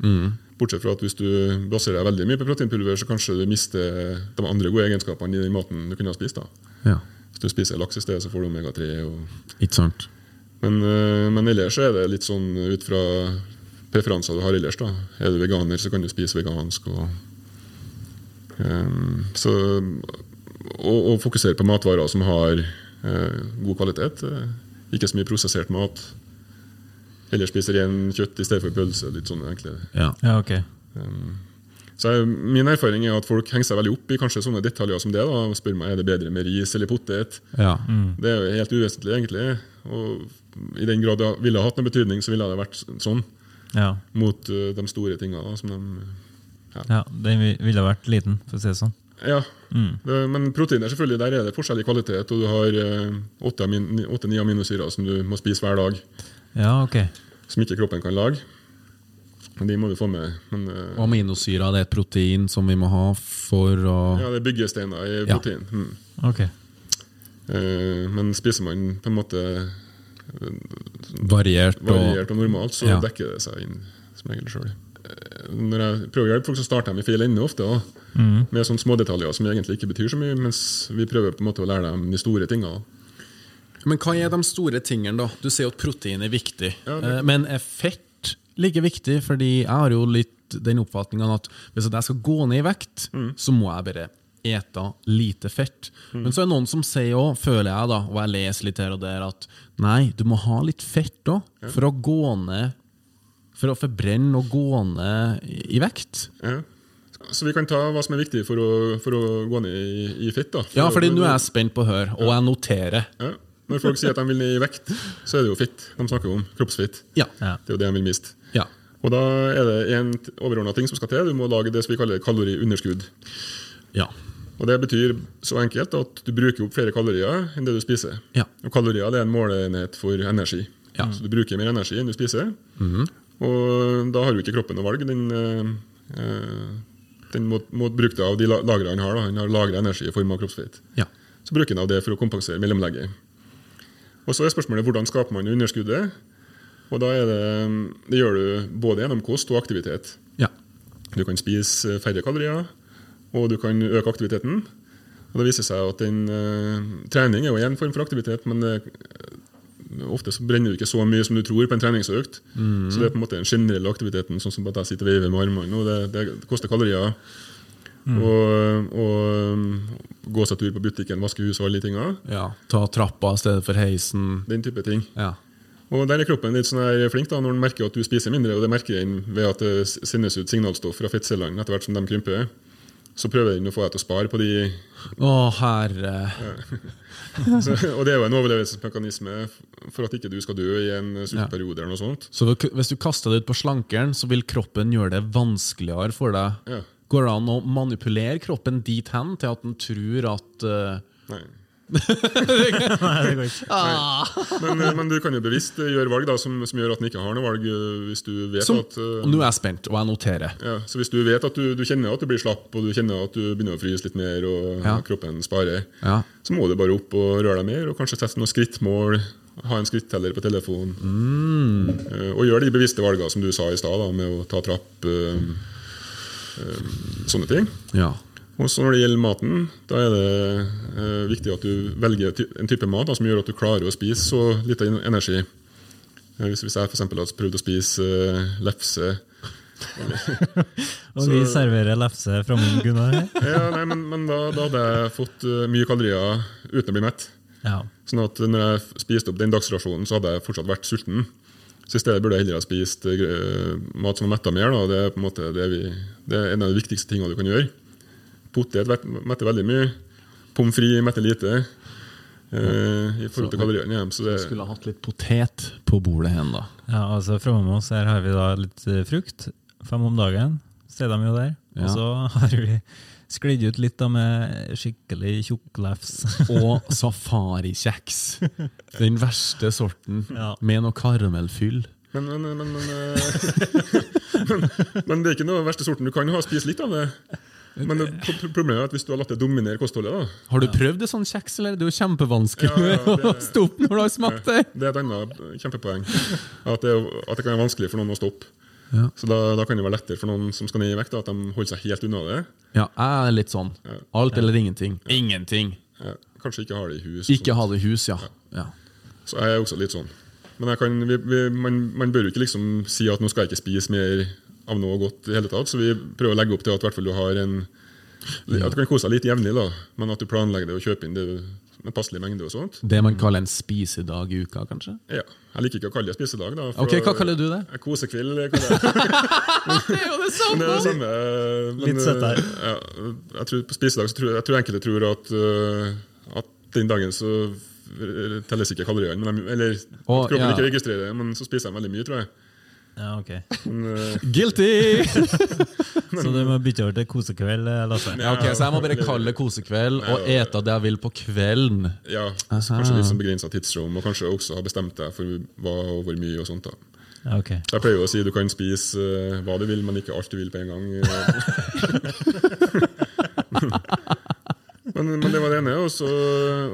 D: Bortsett fra at hvis du baserer deg veldig mye på proteinpulver, så kanskje du mister de andre gode egenskapene i den maten du kunne ha spist. da.
C: Ja,
D: Hvis du spiser laks i stedet, så får du omega-3. og
C: ikke sant?
D: Men, eh, men ellers så er det litt sånn ut fra preferanser du har ellers. da. Er du veganer, så kan du spise vegansk. og um, så og, og fokusere på matvarer som har eh, god kvalitet. eh, ikke så mye prosessert mat. Heller spise ren kjøtt i stedet for pølse. litt sånne enkle
C: Ja.
B: Ja, ok.
D: Så jeg, Min erfaring er at folk henger seg veldig opp i kanskje sånne detaljer som det. da, og spør meg er det bedre med ris eller potet.
C: ja.
D: Det er jo helt uvesentlig, egentlig. Og I den grad det ville ha hatt noen betydning, så ville det vært sånn
B: Ja.
D: mot uh, de store tinga. da, som de
B: ja. Den ville vært liten, for å si det sånn.
D: Ja, det, men proteiner selvfølgelig, der er det forskjellig kvalitet, og du har åtte-ni aminosyrer som du må spise hver dag,
B: Ja, ok.
D: som ikke kroppen kan lage. Men De må du få med. Men, uh,
C: Og aminosyrer det er et protein som vi må ha for å
D: ja, det er byggesteiner i
C: Ja.
D: protein. Mm.
B: Ok.
D: Uh, men spiser man på en måte
C: variert og
D: variert og normalt, så
C: Ja.
D: dekker det seg inn som regel sjøl. Når jeg prøver å hjelpe folk, så starter de i feil ende ofte. Da. Med sånne smådetaljer som egentlig ikke betyr så mye, mens vi prøver på en måte å lære dem de store tinga.
C: Men hva er de store tingene, da? Du sier at protein er viktig.
D: Ja, det-
C: Eh, Men er fett like viktig? Fordi jeg har jo litt den oppfatninga at hvis jeg skal gå ned i vekt, så må jeg bare ete lite fett. Men så er det noen som sier òg, føler jeg, da, og jeg leser litt her og der, at nei, du må ha litt fett òg for å gå ned For å forbrenne og gå ned i vekt.
D: Ja. Så vi kan ta hva som er viktig for å, for å gå ned i, i fett. da.
C: Ja, fordi nå er jeg spent på å høre, og jeg noterer.
D: ja. Når folk sier at de vil ned i vekt, så er det jo fett de snakker om. Kroppsfett.
C: Ja.
B: Ja.
D: Det er jo det de vil miste.
C: Ja.
D: Og da er det en overordna ting som skal til. Du må lage det som vi kaller kaloriunderskudd.
C: Ja.
D: Og Det betyr så enkelt at du bruker opp flere kalorier enn det du spiser.
C: Ja.
D: Og Kalorier er en måleenhet for energi.
C: Ja.
D: Så du bruker mer energi enn du spiser. Og da har jo ikke kroppen noe valg. Den, eh, eh, den må, må bruke det av de lagrene han har. Da. Han har lagra energi i form av kroppsfett.
C: ja.
D: Så bruker han av det for å kompensere mellomlegget. Og Så er spørsmålet hvordan skaper man underskuddet. Og da det, det gjør du både gjennom kost og aktivitet.
C: ja.
D: Du kan spise færre kalorier, og du kan øke aktiviteten. Og Det viser seg at den, uh, Trening er jo en form for aktivitet, men det, ofte så brenner du ikke så mye som du tror på en treningsøkt. Så det er på en måte den generelle aktiviteten, sånn som at jeg sitter og veiver med armene. og det, det koster kalorier. Og, og um, gå seg tur på butikken, vaske huset og alle de tinga.
C: ja. Ta trappa i stedet for heisen.
D: Den type ting.
C: Ja.
D: Og Der er kroppen litt sånn her flink da, når den merker at du spiser mindre, og det merker den ved at det sendes ut signalstoff fra fettcellene etter hvert som de krymper. Så prøver den å få deg til å spare på de
C: Å, herre.
D: så, Og det er jo en overlevelsesmekanisme for at ikke du skal dø i en sultperiode eller noe sånt.
C: Så hvis du kaster det ut på slankeren, så vil kroppen gjøre det vanskeligere for deg.
D: Ja.
C: Går det an å manipulere kroppen dit hen til at den tror at uh,
D: Nei.
B: Nei, det går ikke.
D: Men, eh, men du kan jo bevisst eh, gjøre valg da, som, som gjør at den ikke har noe valg. eh, Hvis du vet
C: som,
D: at
C: uh, nå er jeg spent, og jeg noterer.
D: ja, Så hvis du vet at du, du kjenner at du blir slapp, og du kjenner at du begynner å fryse litt mer, og
C: Ja.
D: kroppen sparer,
C: Ja.
D: så må du bare opp og røre deg mer, og kanskje sette noen skrittmål. Ha en skritteller på telefonen. Eh, og gjøre de bevisste valgene som du sa i stad, med å ta trapp. Uh, sånne ting.
C: Ja.
D: Og så Når det gjelder maten, da er det eh, viktig at du velger ty- en type mat da, som gjør at du klarer å spise så lite energi. Eh, hvis, hvis jeg eksempel hadde prøvd å spise eh, lefse
B: Og vi serverer lefse fra munnen, Gunnar her.
D: ja, nei, men, men da, da hadde jeg fått uh, mye kalorier uten å bli mett.
B: Ja.
D: Sånn at når jeg spiste opp den dagsrasjonen, så hadde jeg fortsatt vært sulten. Så i stedet burde jeg heller ha spist uh, mat som var metta mer. Da. Det er på en måte det, vi, det er en av de viktigste tingene du kan gjøre. Potet metter veldig mye. Pommes frites metter lite. eh, i forhold til kaloriene i dem. Så det,
C: Skulle ha hatt litt potet på bordet hen, da.
B: Ja, altså Framme oss her har vi da litt eh, frukt. Fem om dagen. Ser de jo der.
C: Ja.
B: Og så har vi sklidd ut litt da med skikkelig tjukklefs.
C: Og safarikjeks. Den verste sorten,
B: Ja.
C: med noe karamellfyll.
D: men, men, men, men, eh, men, men det er ikke noe verste sorten. Du kan ha spist litt av det. Men det, problemet er at hvis du har latt det dominere kostholdet, da,
C: Har du prøvd det sånn kjeks, eller? Det er jo kjempevanskelig
D: Ja, ja, det-
C: å stoppe når du har smakt det.
D: Det er et annet kjempepoeng. At det, at det kan være vanskelig for noen å stoppe.
C: Ja.
D: Så da, da kan det være lettere for noen som skal ned i vekt, da, at de holder seg helt unna det.
C: Ja, jeg er litt sånn. Alt eller ingenting. Ingenting.
D: Ja, kanskje ikke har det i hus.
C: Ikke ha det i hus, ja. ja.
D: Så jeg er også litt sånn. Men jeg kan, vi, vi, man, man bør jo ikke liksom si at nå skal jeg ikke spise mer av noe godt i hele tatt. Så vi prøver å legge opp til at hvert fall du har en At du kan kose deg litt jevnlig, da. Men at du planlegger det og kjøper inn det med passelig mengde og sånt.
C: Det man kaller en spisedag i uka, kanskje?
D: Ja. Jeg liker ikke å kalle det spisedag. da.
C: Ok, Hva kaller du det?
D: Jeg Kosekveld, det.
C: Det er jo det
D: samme! det er det samme. Men,
B: Litt søtt her.
D: Ja, jeg tror På spisedag så tror jeg, jeg tror enkelte tror at, eh, at den dagen så telles ikke kaloriene. Eller at kroppen
C: ja.
D: ikke registrerer det, men så spiser de veldig mye, tror jeg.
B: Ja, ok.
D: Men, eh,
C: Guilty!
B: Så du må bytte over til kosekveld, eh, Lasse?
C: Ja, ok, Så jeg må bare kalle det kosekveld og ete det jeg vil på kvelden.
D: ja,
C: altså.
D: kanskje litt sånn begrensa tidsrom, og kanskje også ha bestemt deg for hva og hvor mye. og sånt da.
B: Okay.
D: Så Jeg pleier jo å si du kan spise eh, hva du vil, men ikke alt du vil på en gang. men, men det var det ene. Og så,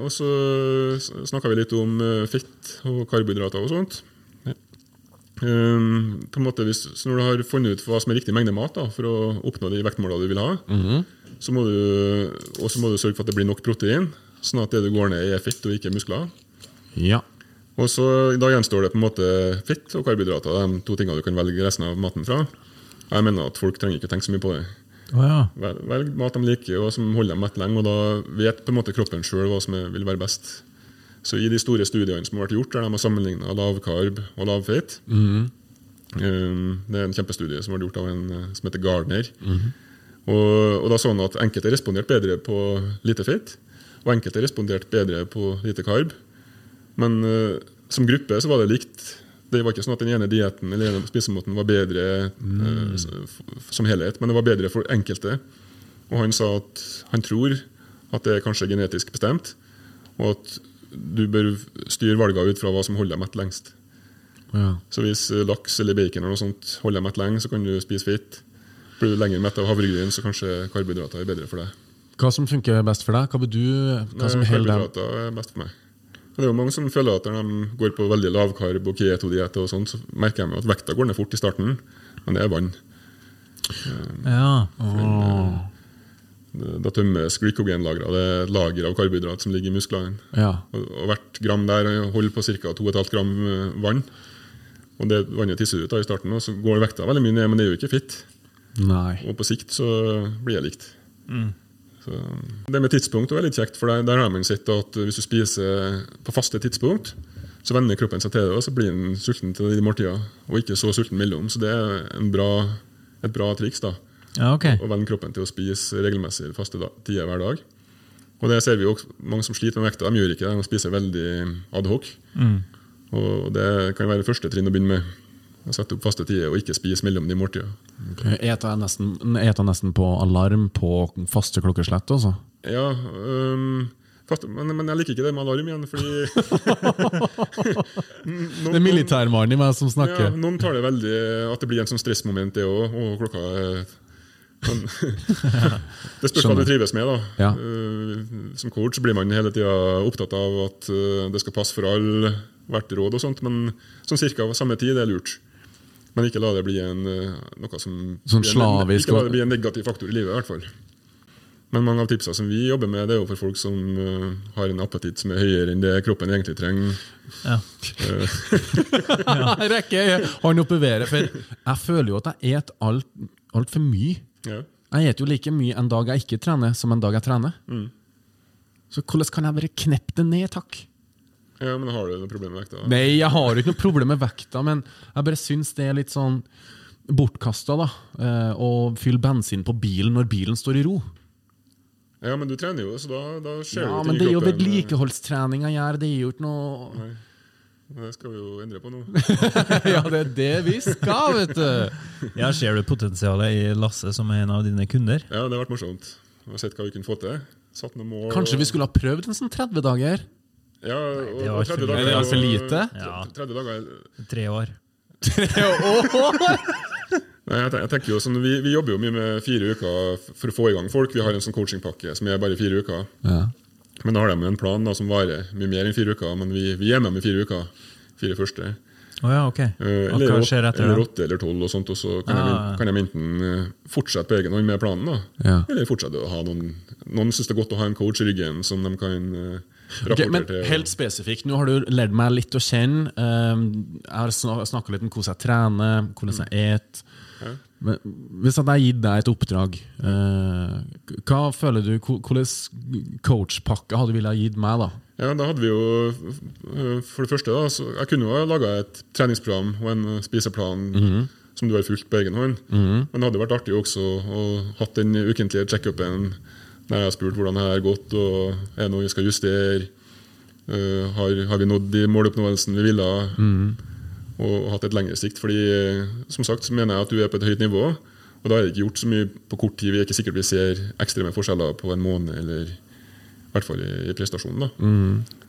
D: og så snakka vi litt om fett og karbohydrater og sånt. Um, på en måte hvis, så Når du har funnet ut hva som er riktig mengde mat da, for å oppnå de vektmålene du vil ha, så må du, og så må du sørge for at det blir nok protein, sånn at det du går ned i, er fett og ikke muskler.
C: Ja.
D: Og så Da gjenstår det på en måte fett og karbohydrater, de to tingene du kan velge resten av maten fra. Jeg mener at folk trenger ikke tenke så mye på det.
B: Oh, ja.
D: Vel- Velg mat de liker, og som holder dem mett lenge, og da vet på en måte kroppen sjøl hva som er, vil være best. Så i de store studiene som har vært gjort, der de har sammenligna lavkarb og lavfeit um, Det er en kjempestudie som ble gjort av en eh, som heter Gardner. og, og da så han at enkelte responderte bedre på lite feit, og enkelte responderte bedre på lite karb. Men uh, som gruppe så var det likt. Det var ikke sånn at den ene dietten eller ene spisemåten var bedre mm. uh, som helhet, men det var bedre for enkelte. Og han sa at han tror at det er kanskje genetisk bestemt, og at du bør styre valgene ut fra hva som holder deg mett lengst.
C: ja.
D: Så hvis eh, laks eller bacon eller noe sånt holder deg mett lenge, så kan du spise fett. Blir du lenger mett av havregryn, så kanskje karbohydrater er bedre for deg.
C: Hva som funker best for deg? Hva, vil du, hva
D: Nei,
C: som
D: Karbohydrater er best for meg. Og det er jo Mange som føler at når de går på veldig lavkarb og keto-diett, så merker de at vekta går ned fort i starten, men det er vann.
B: Ja.
D: Da tømmes glykogenlagra. Det er et lager av karbohydrat som ligger i musklene.
C: Ja.
D: Og, og hvert gram der holder på ca. 2,5 gram eh, vann. Og det vannet tisser ut da i starten, og så går vekta veldig mye ned, men det er jo ikke fitt.
C: Nei.
D: Og på sikt så blir det likt. Så, det med tidspunkt er litt kjekt, for der, der har man sett at hvis du spiser på faste tidspunkt, så venner kroppen seg til det, og så blir den sulten til de måltidene, og ikke så sulten mellom. Så det er en bra, et bra triks. da,
B: ja, okay.
D: Og venne kroppen til å spise regelmessig faste tider hver dag. Og det ser vi jo også, Mange som sliter med vekta, de gjør ikke det. De spiser veldig adhoc. Og det kan være første trinn å begynne med. Å sette opp faste tider og ikke spise mellom de måltidene.
C: Eter jeg nesten, eter nesten på alarm på faste klokkeslett, altså?
D: Ja, um, fast, men, men jeg liker ikke det med alarm igjen, fordi Noen-
C: Det er militærmannen i meg som
D: Ja,
C: snakker.
D: noen tar det veldig At det blir en sånn stressmoment, det òg. Og klokka er men, Det spørs hva du trives med. da
C: Ja.
D: Øh, Som coach blir man hele tida opptatt av at øh, det skal passe for alle, hvert råd og sånt, men sånn cirka samme tid det er lurt. Men ikke la det bli en, øh, noe som
C: Sånn slavisk-
D: Ikke la det bli en negativ faktor i livet, i hvert fall. Men mange av tipsene som vi jobber med, det er jo for folk som uh, har en appetitt som er høyere enn det kroppen egentlig trenger.
B: Ja.
C: Jeg rekker hånden opp i været, for jeg føler jo at jeg et alt, alt for mye.
D: Ja.
C: Jeg spiser jo like mye en dag jeg ikke trener, som en dag jeg trener. Så hvordan kan jeg bare kneppe det ned, takk?
D: ja, men har du noe problem med vekta? da?
C: Nei, jeg har ikke noe problem med vekta, men jeg bare syns det er litt sånn bortkasta eh, å fylle bensin på bilen når bilen står i ro.
D: Ja, men du trener jo, så da, da skjer
C: Ja, men
D: ting
C: det er jo
D: vedlikeholdstreninga
C: vedlikeholdstrening jeg gjør, det er jo ikke noe
D: Det skal vi jo endre på nå.
C: Ja, det er det vi skal, vet du!
B: Ja, Ser du potensialet i Lasse som er en av dine kunder?
D: Ja, det har vært morsomt. Vi har sett hva vi kunne få til. Satt noen mål.
C: Kanskje vi skulle ha prøvd en sånn 30 dager?
D: Ja, og,
B: det var
D: og 30
B: for-
D: dager
C: Er for lite?
B: Ja.
D: 30 dager Tre år.
B: Tre år.
D: Nei, jeg, tenker jo sånn, vi, vi jobber jo mye med fire uker for å få i gang folk. Vi har en sånn coachingpakke som er bare fire uker.
C: Ja.
D: Men da har de en plan da, som varer mye mer enn fire uker. Men vi, vi er med med fire uker. Fire første.
B: Oh, ja, ok.
D: Eller,
B: Og hva skjer etter
D: eller åtte eller tolv, og sånt, og så kan,
B: Ah.
D: de, kan de enten eh, fortsette på egen hånd med planen, da,
C: Ja.
D: eller fortsette å ha noen Noen syns det er godt å ha en coach i ryggen som de kan eh,
C: Ok, men
D: til.
C: helt spesifikt, nå har du lært meg litt å kjenne. Jeg har snakka litt om hvordan jeg trener, hvordan jeg et.
D: Ja.
C: Men hvis at jeg har gitt deg et oppdrag, eh, hva føler du, hvilken coachpakke hadde du ha gitt meg? da?
D: Ja, da hadde vi jo For det første, da, så jeg kunne jo ha laga et treningsprogram og en spiseplan som du har fulgt på egen hånd. Men det hadde vært artig også å hatt den ukentlige checkupen der jeg har spurt hvordan det har gått, og er det noe vi skal justere. Uh, har, har vi nådd de måloppnåelsen vi ville? Og hatt et lengre sikt. Fordi eh, som sagt så mener jeg at du er på et høyt nivå. Og da er det ikke gjort så mye på kort tid. Vi er ikke sikkert vi ser ekstreme forskjeller på en måned, eller i hvert fall i, prestasjonen. da.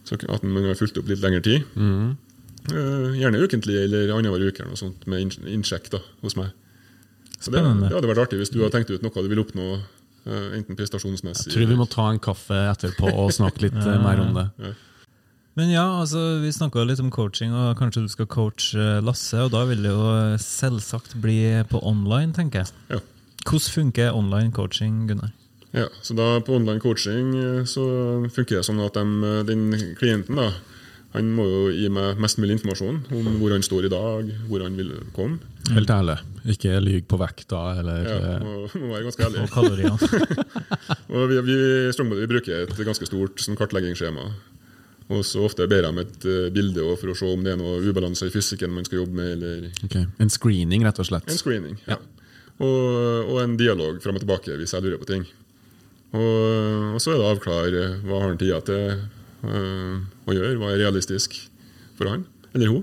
D: Så at man har fulgt opp litt lengre tid. Mm. gjerne ukentlig eller annenhver uke eller noe sånt, med inn- innsjekk da, hos meg. Så det, det hadde vært artig hvis du hadde tenkt ut noe du vil oppnå, eh, enten prestasjonsmessig
C: Jeg tror vi må ta en kaffe etterpå og snakke litt eh, mer om det.
B: Men ja, altså, vi snakka litt om coaching, og kanskje du skal coache eh, Lasse. Og da vil det jo eh, selvsagt bli på online, tenker jeg.
D: Ja.
B: Hvordan funker online coaching, Gunnar?
D: Ja, så da På online coaching eh, så funker det sånn at dem, eh, den klienten da, han må jo gi meg mest mulig informasjon om hvor han står i dag, hvor han vil komme.
C: Helt ærlig. Ikke lyg på vekta, eller
D: Ja, må, må være ganske ærlig.
B: Og kaloriene?
D: Og vi, vi, vi bruker et ganske stort sånn, kartleggingsskjema. Og så ofte ber jeg om et eh, bilde for å se om det er noe ubalanse i fysikken man skal jobbe med, eller
C: ok. En screening, rett og slett.
D: en screening. Ja. Og, og en dialog fram og tilbake hvis jeg lurer på ting. Og, og så er det å avklare hva har han tida til eh, å gjøre, hva er realistisk for han eller hun.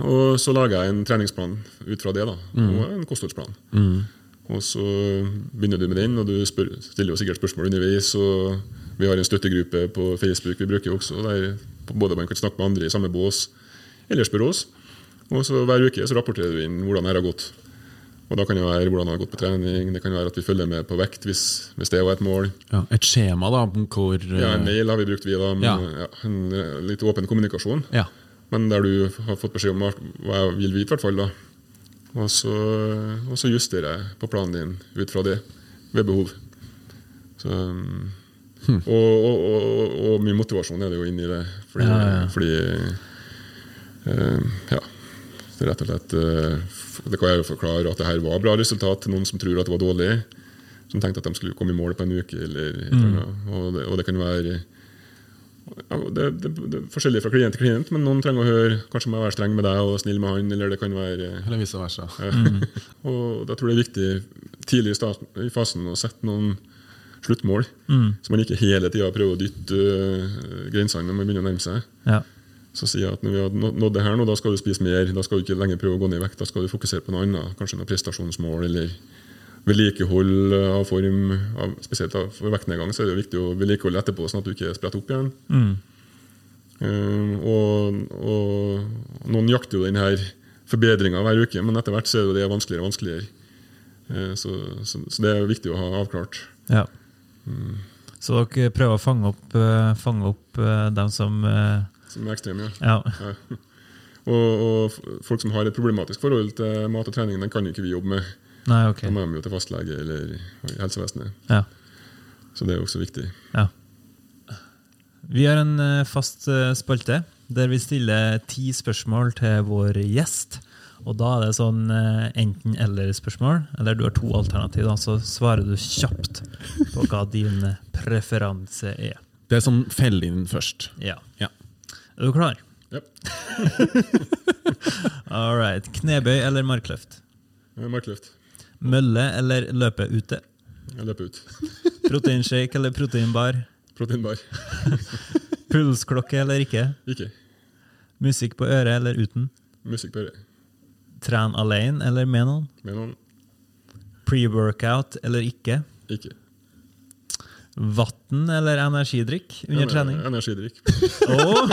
D: Og så lager jeg en treningsplan ut fra det, da, og en kostholdsplan. Og så begynner du med den, og du spør, stiller jo sikkert spørsmål underveis. og Vi har en støttegruppe på Facebook vi bruker også, der både man kan snakke med andre i samme bås, eller spørre oss. Og så Hver uke så rapporterer vi inn hvordan det har gått. Og Da kan det være hvordan det har gått på trening, det kan være at vi følger med på vekt hvis, hvis det var et mål.
C: Ja, et skjema da, hvor eh,
D: Ja, En mail har vi brukt, vi da, men
C: Ja.
D: ja, en eh, litt åpen kommunikasjon.
C: ja.
D: Men der du har fått beskjed om hva jeg vil vite, i hvert fall. da. Og så, og så justerer jeg på planen din ut fra det, ved behov. Så, um, og, og, og, og, mye motivasjon er det jo inni det. Fordi,
B: Ja, ja.
D: fordi uh, ja, det rett og slett uh, Det kan jeg jo forklare at det her var bra resultat til noen som tror at det var dårlig. Som tenkte at de skulle komme i mål på en uke. Eller, mm. det, og det kan være ja, det, det, det er forskjellig fra klient til klient, men noen trenger å høre Kanskje må jeg være streng med deg og snill med han, eller det kan være
C: Eller vice versa.
D: Og da tror jeg det er viktig tidlig i, starten, i fasen å sette noen sluttmål, så man ikke hele tida prøver å dytte uh, grensene når man begynner å nærme seg.
B: Ja.
D: Så sier jeg at når vi har nådd det her nå, da skal du spise mer. Da skal du ikke lenger prøve å gå ned i vekt. Da skal du fokusere på noe annet. Kanskje noe prestasjonsmål eller vedlikehold av form. Av, spesielt av, for vektnedgang så er det jo viktig å vedlikeholde etterpå, sånn at du ikke spretter opp igjen. Eh, og, og noen jakter jo den her forbedringa hver uke, men etter hvert så er det vanskeligere og vanskeligere. Uh, så, så, så det er viktig å ha avklart.
B: ja. Så dere prøver å fange opp, eh, fange opp eh, dem som eh,
D: Som er ekstrem, ja.
B: Ja.
D: Ja. Og, og folk som har et problematisk forhold til mat og trening, den kan jo ikke vi jobbe med.
B: Nei, ok.
D: Da må de jo til fastlege eller helsevesenet.
B: Ja.
D: Så det er jo også viktig.
B: Ja. Vi har en fast spalte der vi stiller ti spørsmål til vår gjest. Og da er det sånn eh, enten-eller-spørsmål, eller du har to alternativ, da, så svarer du kjapt på hva din eh, preferanse er.
C: Det er som feller inn først.
B: Ja.
C: Ja.
B: Er du klar?
D: Ja.
B: All right. Knebøy eller markløft?
D: Eh, Markløft.
B: Mølle eller løpe ute?
D: Jeg løper ut.
B: Proteinshake eller proteinbar?
D: Proteinbar.
B: Pulsklokke eller ikke?
D: Ikke.
B: Musikk på øret eller uten?
D: Musikk på øret.
B: Tren alene eller med noen?
D: Med noen.
B: Pre-workout eller ikke?
D: Ikke.
B: Vann eller energidrikk under
D: Ener-
B: trening?
D: Energidrikk.
B: Og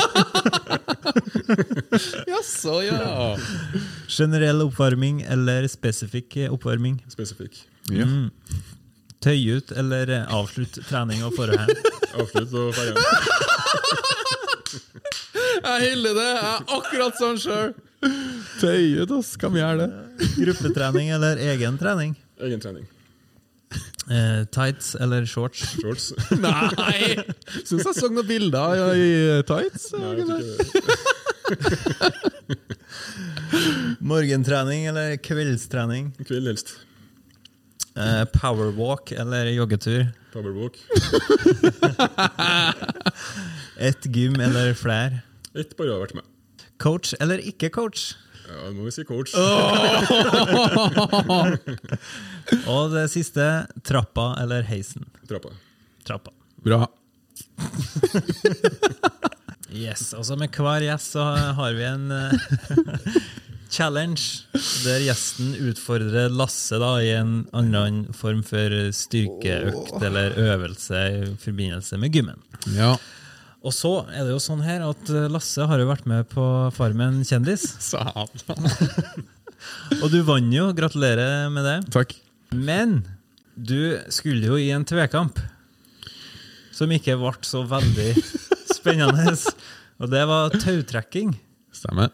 C: Jaså, ja.
B: generell oppvarming eller spesifikk oppvarming?
D: Spesifikk.
C: ja.
B: Mm. Tøy ut eller avslutt trening og forhånd?
D: Avslutt og forhånd.
C: Jeg hyller det! Jeg er akkurat sånn sjøl! Tøyet, ass. Hva vi gjøre det?
B: Gruppetrening eller egen trening?
D: Egen trening.
B: Eh, tights eller shorts?
D: Shorts.
C: Nei! Syns jeg så noen bilder i tights.
D: Nei, jeg tror ikke det.
B: Morgentrening eller kveldstrening?
D: Kveld helst.
B: Eh, powerwalk eller joggetur?
D: Powerwalk.
B: Ett gym eller flere?
D: Ett bare har vært med.
B: Coach eller ikke coach?
D: Ja, nå må vi si coach.
B: Og det siste trappa eller heisen?
D: Trappa.
B: Trappa.
C: Bra.
B: Yes, altså Med hver gjest så har vi en eh, challenge, der gjesten utfordrer Lasse da i en annen form for styrkeøkt eller øvelse i forbindelse med gymmen.
C: Ja.
B: Og så er det jo sånn her at eh, Lasse har jo vært med på Farmen kjendis,
C: Satan.
B: og du vant jo. Gratulerer med det.
C: Takk.
B: Men du skulle jo i en tvekamp som ikke ble så veldig spennende. Og det var tautrekking.
C: Stemmer.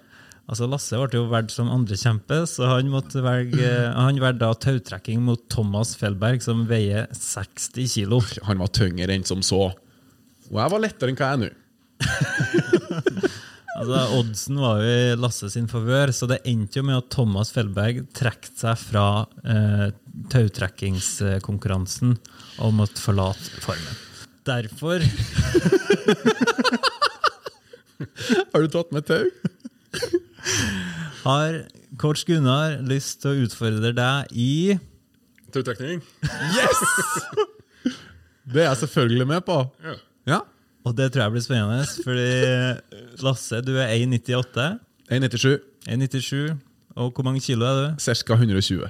B: Altså Lasse ble jo valgt som andrekjempe, så han måtte velge Han valgte tautrekking mot Thomas Felberg, som veier 60 kilo.
C: Han var tyngre enn som så. Og jeg var lettere enn hva jeg er nå.
B: Altså Oddsen var jo i Lasse sin favør, så det endte jo med at Thomas Felberg trakk seg fra eh, tautrekkingskonkurransen og måtte forlate Farmen. Derfor
C: Har du tatt med tau?
B: har coach Gunnar lyst til å utfordre deg i
D: Tautrekning.
C: Yes! Det er jeg selvfølgelig med på.
D: Ja.
C: Ja.
B: Og det tror jeg blir spennende, fordi Lasse, du er 1,98.
C: 1,97.
B: 1,97. Og hvor mange kilo er du?
C: Ca. 120.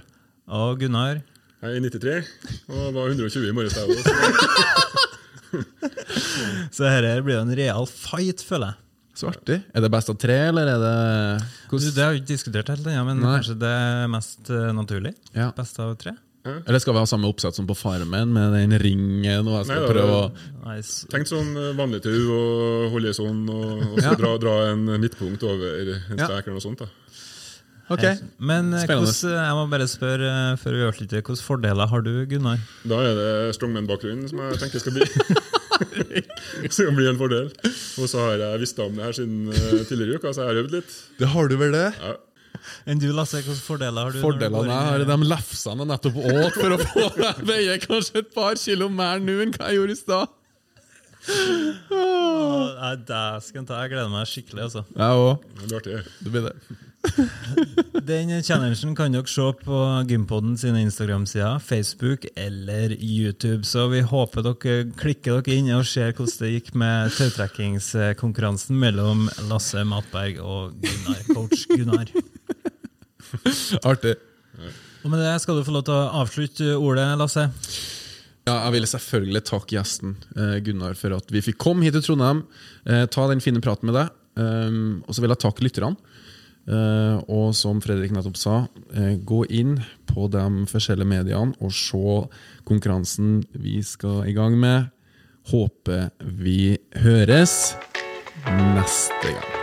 B: Og Gunnar?
D: Jeg er 93 og var 120 i morges.
B: Så dette blir jo en real fight, føler jeg.
C: Så artig. Er det best av tre, eller er det
B: Hvordan? det har vi ikke diskutert helt ennå, men
C: Nei.
B: kanskje det er mest eh, naturlig?
C: Ja.
B: Best av tre?
C: Eller skal vi ha samme oppsett som på Farmen, med den ringen? Og jeg skal
D: Nei, da,
C: prøve å
B: Nice.
D: Tenk sånn eh, vanlig tau og holde i sånn, og, og så
C: Ja.
D: dra, dra en midtpunkt over en
C: Ja.
D: strek eller noe sånt. da.
C: Ok.
B: Men hos, jeg må bare spørre, eh, før vi avslutter, hvilke fordeler har du, Gunnar?
D: Da er det strongman-bakgrunnen som jeg tenker skal bli Skal bli en fordel. Og så har jeg visst om det her siden eh, tidligere i uka, så jeg har øvd litt.
C: Det har du vel det?
D: Ja.
B: Enn du, Lasse, hvilke fordeler har du? når du går
C: Fordelene
B: inn
C: jeg har, er de lefsene jeg nettopp åt for å få veie kanskje et par kilo mer nå enn hva jeg gjorde i stad.
B: Nei, dæsken ta, jeg gleder meg skikkelig, altså.
C: Jeg òg.
D: Det blir artig.
C: Det blir det.
B: Den challengen kan dere se på Gympodden sine Instagram-sider, Facebook eller YouTube. Så vi håper dere klikker dere inn og ser hvordan det gikk med tautrekkingskonkurransen mellom Lasse Matberg og Gunnar, coach Gunnar.
C: Artig.
B: Og med det skal du få lov til å avslutte ordet, Lasse.
C: Ja, jeg ville selvfølgelig takke gjesten eh, Gunnar for at vi fikk komme hit til Trondheim. Eh, ta den fine praten med deg. Um, og så vil jeg takke lytterne. Eh, og som Fredrik nettopp sa, eh, gå inn på de forskjellige mediene og se konkurransen vi skal i gang med. Håper vi høres neste gang.